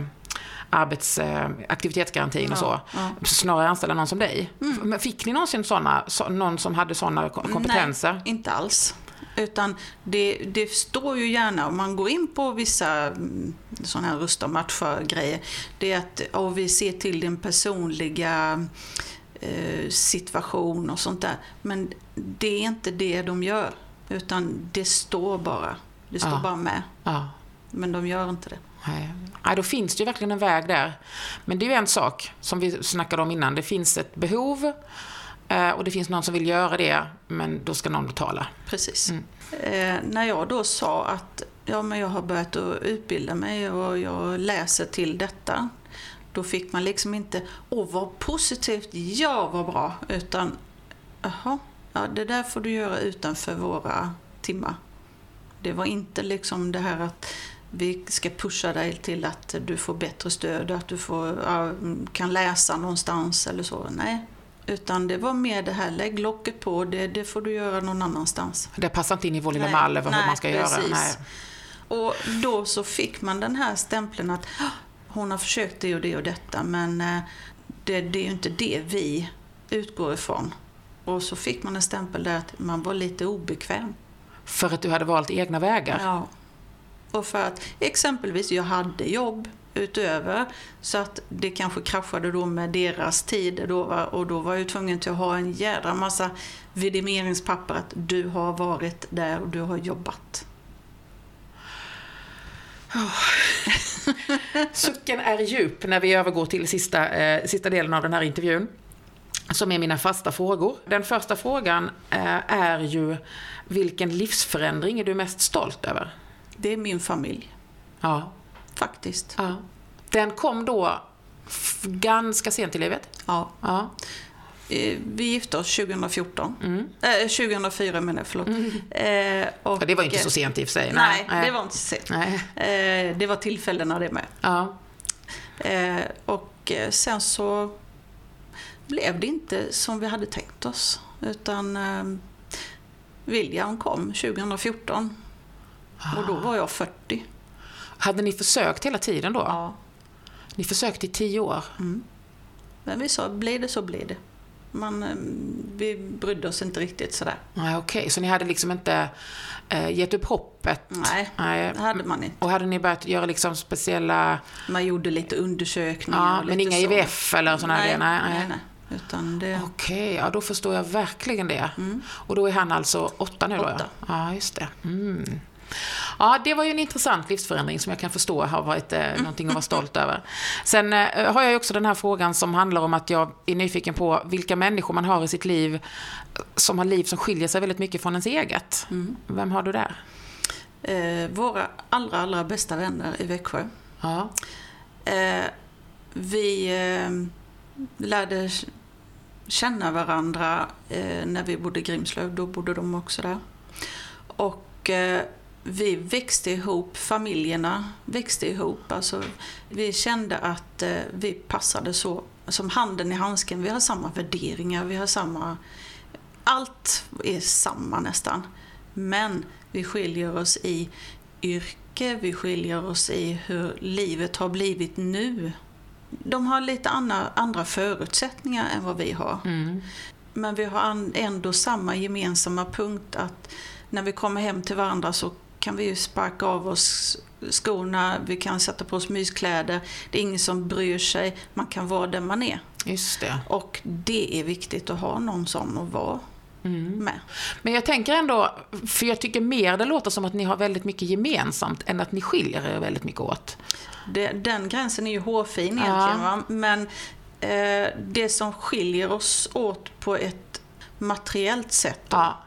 aktivitetsgarantin och så,
Ja,
snarare anställa någon som dig. Men Fick ni någonsin såna, så, någon som hade sådana kompetenser?
Nej, inte alls. Utan det, det står ju gärna, om man går in på vissa mm, sådana här rusta matcha-grejer, det är att och vi ser till din personliga eh, situation och sånt där. Men det är inte det de gör, utan det står bara. Det står
Ja.
bara med,
Ja.
men de gör inte det.
Nej, då finns det ju verkligen en väg där. Men det är ju en sak som vi snackade om innan. Det finns ett behov eh, och det finns någon som vill göra det, men då ska någon betala.
Precis.
Mm.
Eh, när jag då sa att ja, men jag har börjat att utbilda mig och jag läser till detta. Då fick man liksom inte, åh vad positivt, ja vad bra. Utan, jaha, ja, det där får du göra utanför våra timmar. Det var inte liksom det här att vi ska pusha dig till att du får bättre stöd, att du får, kan läsa någonstans eller så. Nej, utan det var mer det här, lägg locket på, det, det får du göra någon annanstans.
Det passar inte in i vår lilla mall över hur man ska göra.
precis.
Nej.
Och då så fick man den här stämpeln att "Ah, hon har försökt det och det och detta men eh, det, det är ju inte det vi utgår ifrån. Och så fick man en stämpel där att man var lite obekväm.
För att du hade valt egna vägar?
Ja. Och för att exempelvis jag hade jobb utöver så att det kanske kraschade då med deras tid då, och då var jag tvungen till att ha en jädra massa vidimeringspapper att du har varit där och du har jobbat. Oh. (laughs)
Sucken är djup när vi övergår till sista, eh, sista delen av den här intervjun. Som är mina fasta frågor. Den första frågan eh, är ju vilken livsförändring är du mest stolt över?
Det är min familj.
Ja.
Faktiskt.
ja. Den kom då ganska sent i livet?
Ja.
Ja.
Eh, Vi gifte oss 2014. Eh, 2004 menar jag, förlåt. Eh, och,
det var inte så sent i och för sig.
Nej, det var inte så sent.
Nej.
Eh, det var tillfällena det med.
Ja.
Eh, och eh, sen så blev det inte som vi hade tänkt oss. Utan eh, William kom 2014. Och då var jag 40.
Hade ni försökt hela tiden då?
Ja.
Ni försökte i tio år?
Men vi sa, blir det så blir det. Man, eh, vi brydde oss inte riktigt sådär.
Nej, okej. Så ni hade liksom inte eh, gett upp hoppet?
Nej,
Nej.
det hade man inte.
Och hade ni börjat göra liksom speciella...
Man gjorde lite undersökningar.
Ja,
och
men
lite
inga
så.
IVF eller sådana
nej,
grejer? Nej,
nej,
nej.
Utan det,
Okej, ja då förstår jag verkligen det. Och då är han alltså åtta nu då?
Åtta.
Ja, ja just det. Mm. Ja, det var ju en intressant livsförändring som jag kan förstå har varit eh, någonting att vara stolt över. Sen eh, har jag ju också den här frågan som handlar om att jag är nyfiken på vilka människor man har i sitt liv som har liv som skiljer sig väldigt mycket från ens eget. Vem har du där?
eh, våra allra, allra bästa vänner i Växjö.
Ja.
Eh, vi eh, lärde känna varandra eh, när vi bodde i Grimslöv. Då bodde de också där. Och eh, vi växte ihop, familjerna växte ihop. Alltså, vi kände att eh, vi passade så som handen i handsken. Vi har samma värderingar, vi har samma... Allt är samma nästan. Men vi skiljer oss i yrke, vi skiljer oss i hur livet har blivit nu. De har lite andra, andra förutsättningar än vad vi har.
Mm.
Men vi har ändå samma gemensamma punkt att när vi kommer hem till varandra så kan vi ju sparka av oss skorna, vi kan sätta på oss myskläder. Det är ingen som bryr sig, man kan vara där man är.
Just det.
Och det är viktigt att ha någon sån att vara med.
Men jag tänker ändå, för jag tycker mer det låter som att ni har väldigt mycket gemensamt än att ni skiljer er väldigt mycket åt.
Det, den gränsen är ju hårfin
Ja.
egentligen. Va? Men eh, det som skiljer oss åt på ett materiellt sätt. då,
Ja.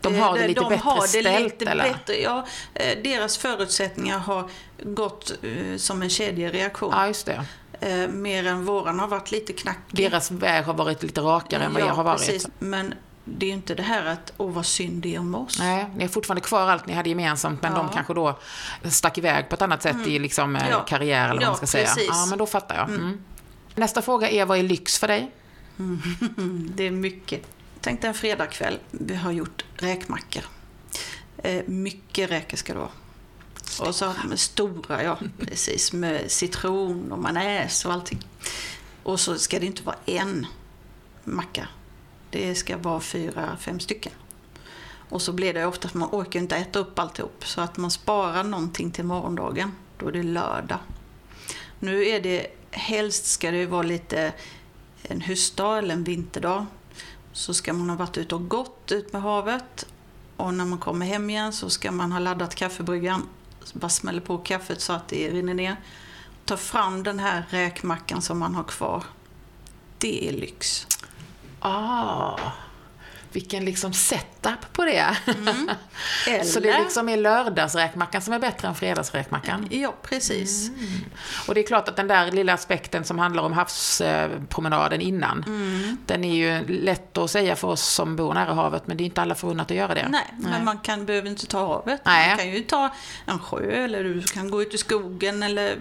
De har det
Eh,
lite
de
bättre
har det
ställt,
lite
eller?
Bättre, ja, eh, deras förutsättningar har gått eh, som en kedjereaktion.
Ja, just det.
Eh, mer än våran har varit lite knackig.
Deras väg har varit lite rakare än vad
ja,
er har varit.
Precis. Men det är ju inte det här att, åh vad synd det är om oss.
Nej, ni har fortfarande kvar allt ni hade gemensamt, men
Ja.
de kanske då stack iväg på ett annat sätt i liksom, eh,
Ja.
karriär, eller vad
Ja,
man ska säga.
precis.
Ja, men då fattar jag. Mm. Nästa fråga är, vad är lyx för dig?
Mm, (laughs) det är mycket. Tänk dig en fredagkväll, vi har gjort räkmackor. Eh, mycket räkor ska det vara. Och så med stora, ja (laughs) precis, med citron och majonnäs och allting. Och så ska det inte vara en macka. Det ska vara fyra, fem stycken. Och så blir det ofta att man orkar inte äta upp alltihop. Så att man sparar någonting till morgondagen. Då är det lördag. Nu är det, helst ska det vara lite en höstdag eller en vinterdag. Så ska man ha varit ute och gått ut med havet. Och när man kommer hem igen så ska man ha laddat kaffebryggan. Bara smäller på kaffet så att det rinner ner. Ta fram den här räkmackan som man har kvar. Det är lyx.
Ah, vilken liksom setup på det.
Eller? (laughs)
Så det liksom är lördagsräkmackan som är bättre än fredagsräkmackan.
Ja, precis.
Och det är klart att den där lilla aspekten som handlar om havspromenaden innan,
Mm.
den är ju lätt att säga för oss som bor nära havet, men det är inte alla förunnat att göra det.
Nej, men man kan, behöver inte ta havet.
Nej.
Man kan ju ta en sjö eller du kan gå ut i skogen eller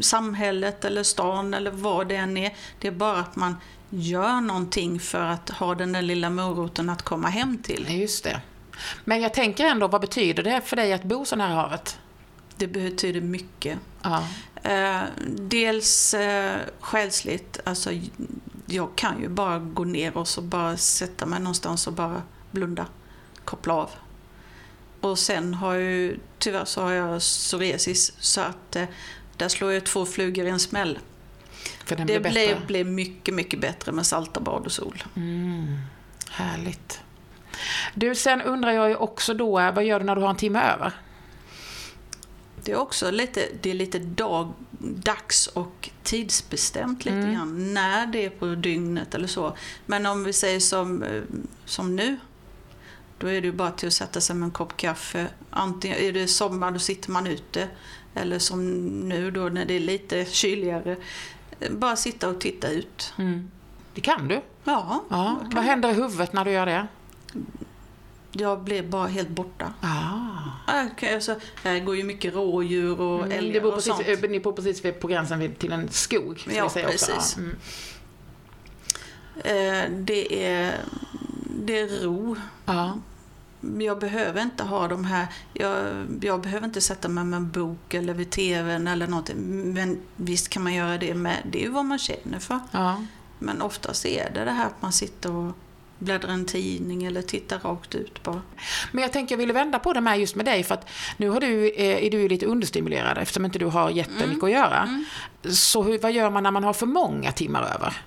samhället eller stan eller vad det än är. Det är bara att man gör någonting för att ha den där lilla moroten att komma hem till.
Just det. Men jag tänker ändå, vad betyder det för dig att bo så nära havet?
Det betyder mycket.
Ja.
Eh, dels eh, själsligt, alltså jag kan ju bara gå ner och så bara sätta mig någonstans och bara blunda, koppla av. Och sen har jag ju, tyvärr så har jag psoriasis så att eh, där slår jag två flugor i en smäll.
För den
Det
blir, bättre.
blir mycket, mycket bättre med salta bad och sol.
Mm, härligt. Du, sen undrar jag ju också då, vad gör du när du har en timme över?
Det är också lite, det är lite dag, dags och tidsbestämt lite
Mm.
grann när det är på dygnet eller så. Men om vi säger som, eh, som nu, då är det ju bara till att sätta sig med en kopp kaffe. Antingen är det sommar, då sitter man ute. Eller som nu då när det är lite kyligare, bara sitta och titta ut.
Mm. Det kan du.
Ja,
Ja.
jag,
Vad
kan,
händer i huvudet när du gör det?
jag blir bara helt borta.
Ah.
Kan- alltså, här går ju mycket rådjur och
Mm,
älgar
bor
och
precis,
sånt.
eh, ni bor precis vid- på gränsen till en skog.
Ja, precis.
Mm.
Eh, det, är, det är ro.
Ja.
Jag behöver inte ha de här, jag, jag behöver inte sätta mig med en bok eller vid tvn eller någonting. Men visst kan man göra det med, det är ju vad man känner för.
Ja.
Men oftast är det det här att man sitter och bläddrar en tidning eller tittar rakt ut bara.
Men jag tänker jag ville vända på det med just med dig för att nu har du, eh, är du lite understimulerad eftersom inte du har jättemycket att göra. Så hur, vad gör man när man har för många timmar över?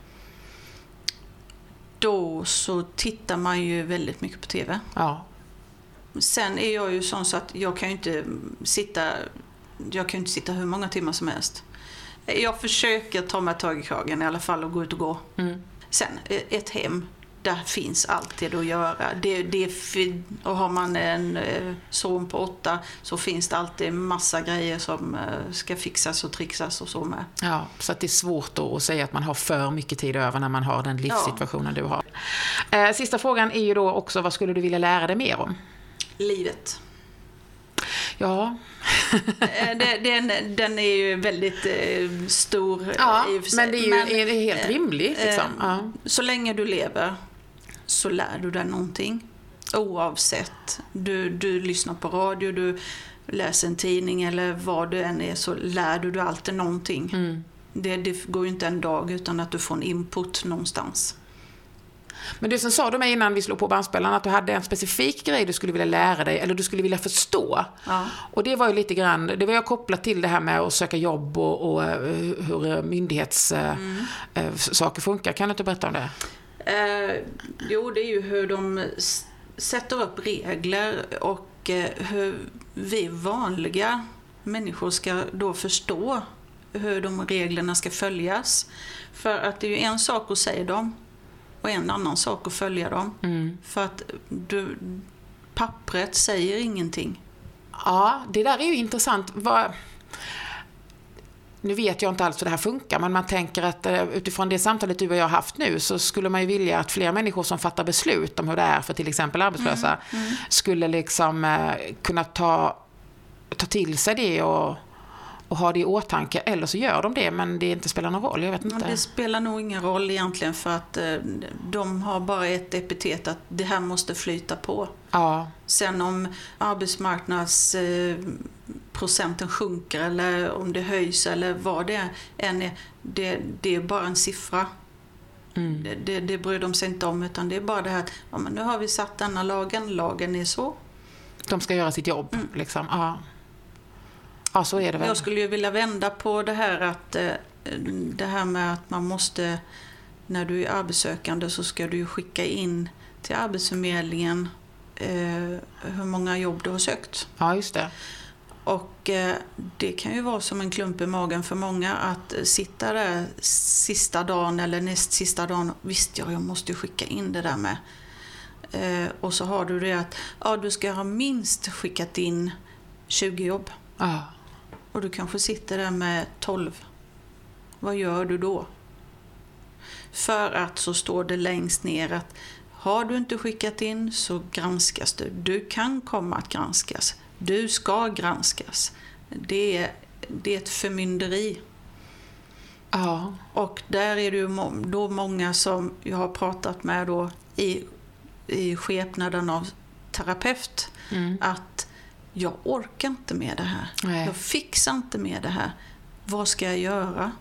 Då så tittar man ju väldigt mycket på TV.
Ja.
Sen är jag ju sån så att jag kan ju inte sitta, jag kan ju inte sitta hur många timmar som helst. Jag försöker ta mig tag i kragen i alla fall och gå ut och gå.
Mm.
Sen, eh, ett hem, där finns alltid att göra. Det, det och har man en eh, son på åtta så finns det alltid massa grejer som eh, ska fixas och trixas och så med.
Ja, så det är svårt då att säga att man har för mycket tid över när man har den livssituationen du har. Sista frågan är ju då också, vad skulle du vilja lära dig mer om?
Livet.
Ja, (laughs)
Eh, den, den är ju väldigt eh, stor
ja
i och för sig.
men det är ju är det helt
eh,
rimligt. Liksom. Ja.
Så länge du lever så lär du dig någonting. Oavsett. Du, du lyssnar på radio, du läser en tidning eller vad det än är så lär du dig alltid någonting.
Mm.
Det, det går ju inte en dag utan att du får en input någonstans.
Men du, sen sa du mig innan vi slog på bandspelaren att du hade en specifik grej du skulle vilja lära dig, eller du skulle vilja förstå.
Ja.
Och det var ju lite grann, det var jag kopplat till det här med att söka jobb och, och eh, hur myndighetssaker funkar. Kan du inte berätta om det?
Eh, jo, det är ju hur de sätter upp regler och eh, hur vi vanliga människor ska då förstå hur de reglerna ska följas. För att det är ju en sak att säga dem och en annan sak att följa dem.
Mm.
För att du, pappret säger ingenting.
Ja, det där är ju intressant. Vad... Nu vet jag inte alls hur det här funkar, men man tänker att eh, utifrån det samtalet du och jag har haft nu så skulle man ju vilja att fler människor som fattar beslut om hur det är för till exempel arbetslösa skulle liksom eh, kunna ta, ta till sig det och, och ha det i åtanke. Eller så gör de det, men det inte spelar någon roll. Jag vet inte.
Det spelar nog ingen roll egentligen för att eh, de har bara ett epitet att det här måste flyta på.
Ja,
Sen om arbetsmarknadsprocenten sjunker eller om det höjs eller vad det än är, det, det är bara en siffra.
mm.
Det, det, det bryr de sig inte om utan det är bara det här att ja, men nu har vi satt denna lagen, lagen är så.
de ska göra sitt jobb. Liksom. Ja. Ja, så är det väl.
Jag skulle ju vilja vända på det här att eh, det här med att man måste, när du är arbetssökande så ska du ju skicka in till Arbetsförmedlingen eh, hur många jobb du har sökt.
Ja, just det.
Och eh, det kan ju vara som en klump i magen för många att sitta där sista dagen eller näst sista dagen. Visst ja, jag måste ju skicka in det där med. Och så har du det att ja, du ska ha minst skickat in 20 jobb.
Ja.
Och du kanske sitter där med 12. Vad gör du då? För att så står det längst ner att har du inte skickat in så granskas du. Du kan komma att granskas. Du ska granskas. Det är, det är ett förmynderi.
ja.
Och där är det ju då många som jag har pratat med då i, i skepnaden av terapeut
Mm.
att jag orkar inte med det här.
Nej.
Jag fixar inte med det här. Vad ska jag göra?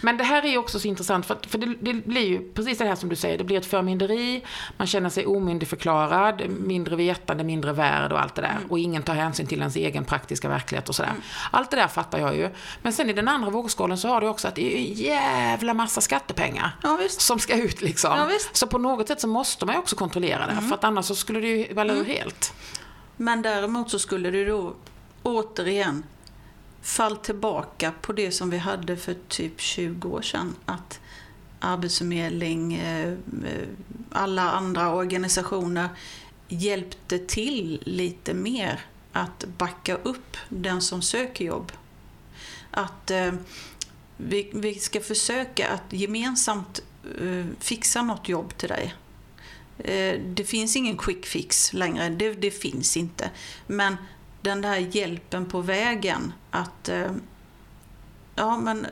Men det här är också så intressant, för, för det, det, blir ju precis det här som du säger, det blir ett förmynderi, man känner sig omyndigförklarad, mindre vetande, mindre värd och allt det där.
Mm.
Och ingen tar hänsyn till ens egen praktiska verklighet och sådär. Allt det där fattar jag ju. Men sen i den andra vågskålen så har du också att det är en jävla massa skattepengar.
Ja.
Som ska ut liksom.
Ja. Mm.
så på något sätt så måste man ju också kontrollera det, för att annars så skulle det ju valla ur helt.
Men däremot så skulle du då återigen fall tillbaka på det som vi hade för typ 20 år sedan. Att Arbetsförmedling, eh, eh, alla andra organisationer hjälpte till lite mer att backa upp den som söker jobb. Att eh, vi, vi ska försöka att gemensamt eh, fixa något jobb till dig. Eh, Det finns ingen quick fix längre, det, det finns inte. Men den där hjälpen på vägen att eh, Ja, men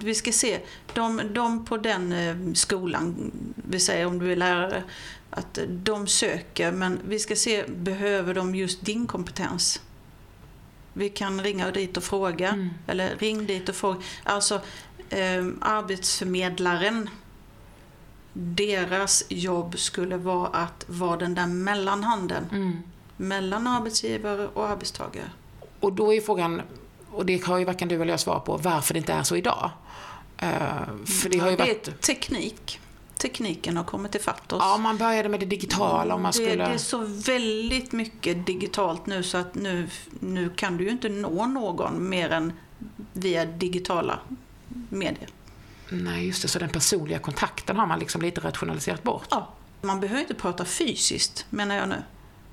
vi ska se. De, de på den eh, skolan, vi säger om du är lärare, att de söker, men vi ska se, behöver de just din kompetens? Vi kan ringa dit och fråga,
Mm.
eller ring dit och fråga. Alltså, eh, arbetsförmedlaren, deras jobb skulle vara att vara den där mellanhanden
Mm.
mellan arbetsgivare och arbetstagare.
Och då är frågan, och det har ju varken du eller jag svar på, varför det inte är så idag. Eh, för det har ju
det
varit...
är teknik. Tekniken har kommit ifatt oss.
Ja, man började med det digitala om man
det,
skulle...
det är så väldigt mycket digitalt nu så att nu, nu kan du ju inte nå någon mer än via digitala medier.
Nej, just det. Så den personliga kontakten har man liksom lite rationaliserat bort.
Ja, man behöver inte prata fysiskt menar jag nu.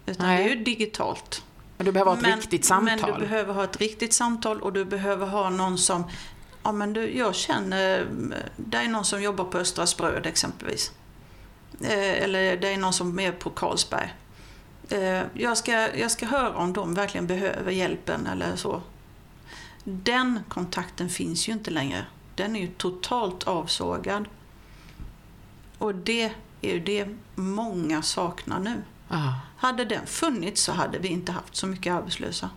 Utan
Nej.
det är ju digitalt.
Men du behöver ha ett
men,
riktigt samtal.
Men du behöver ha ett riktigt samtal och du behöver ha någon som Ja men du, jag känner, det är någon som jobbar på Östra Spröd exempelvis. Eh, eller det är någon som är på Carlsberg. Eh, jag, ska, jag ska höra om de verkligen behöver hjälpen eller så. Den kontakten finns ju inte längre. Den är ju totalt avsågad. Och det är ju det många saknar nu.
Ja.
Hade den funnits så hade vi inte haft så mycket arbetslösa.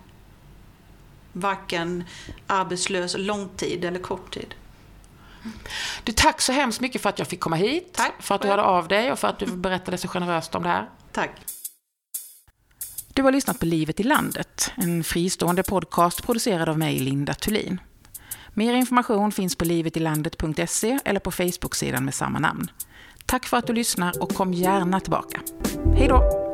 Varken arbetslös långtid eller kort tid.
Du, tack så hemskt mycket för att jag fick komma hit.
Tack
För att du hörde av dig och för att du berättade så generöst om det här.
Tack.
Du har lyssnat på Livet i landet, en fristående podcast producerad av mig, Linda Thulin. Mer information finns på livetilandet.se eller på Facebook-sidan med samma namn. Tack för att du lyssnar och kom gärna tillbaka. Hej då!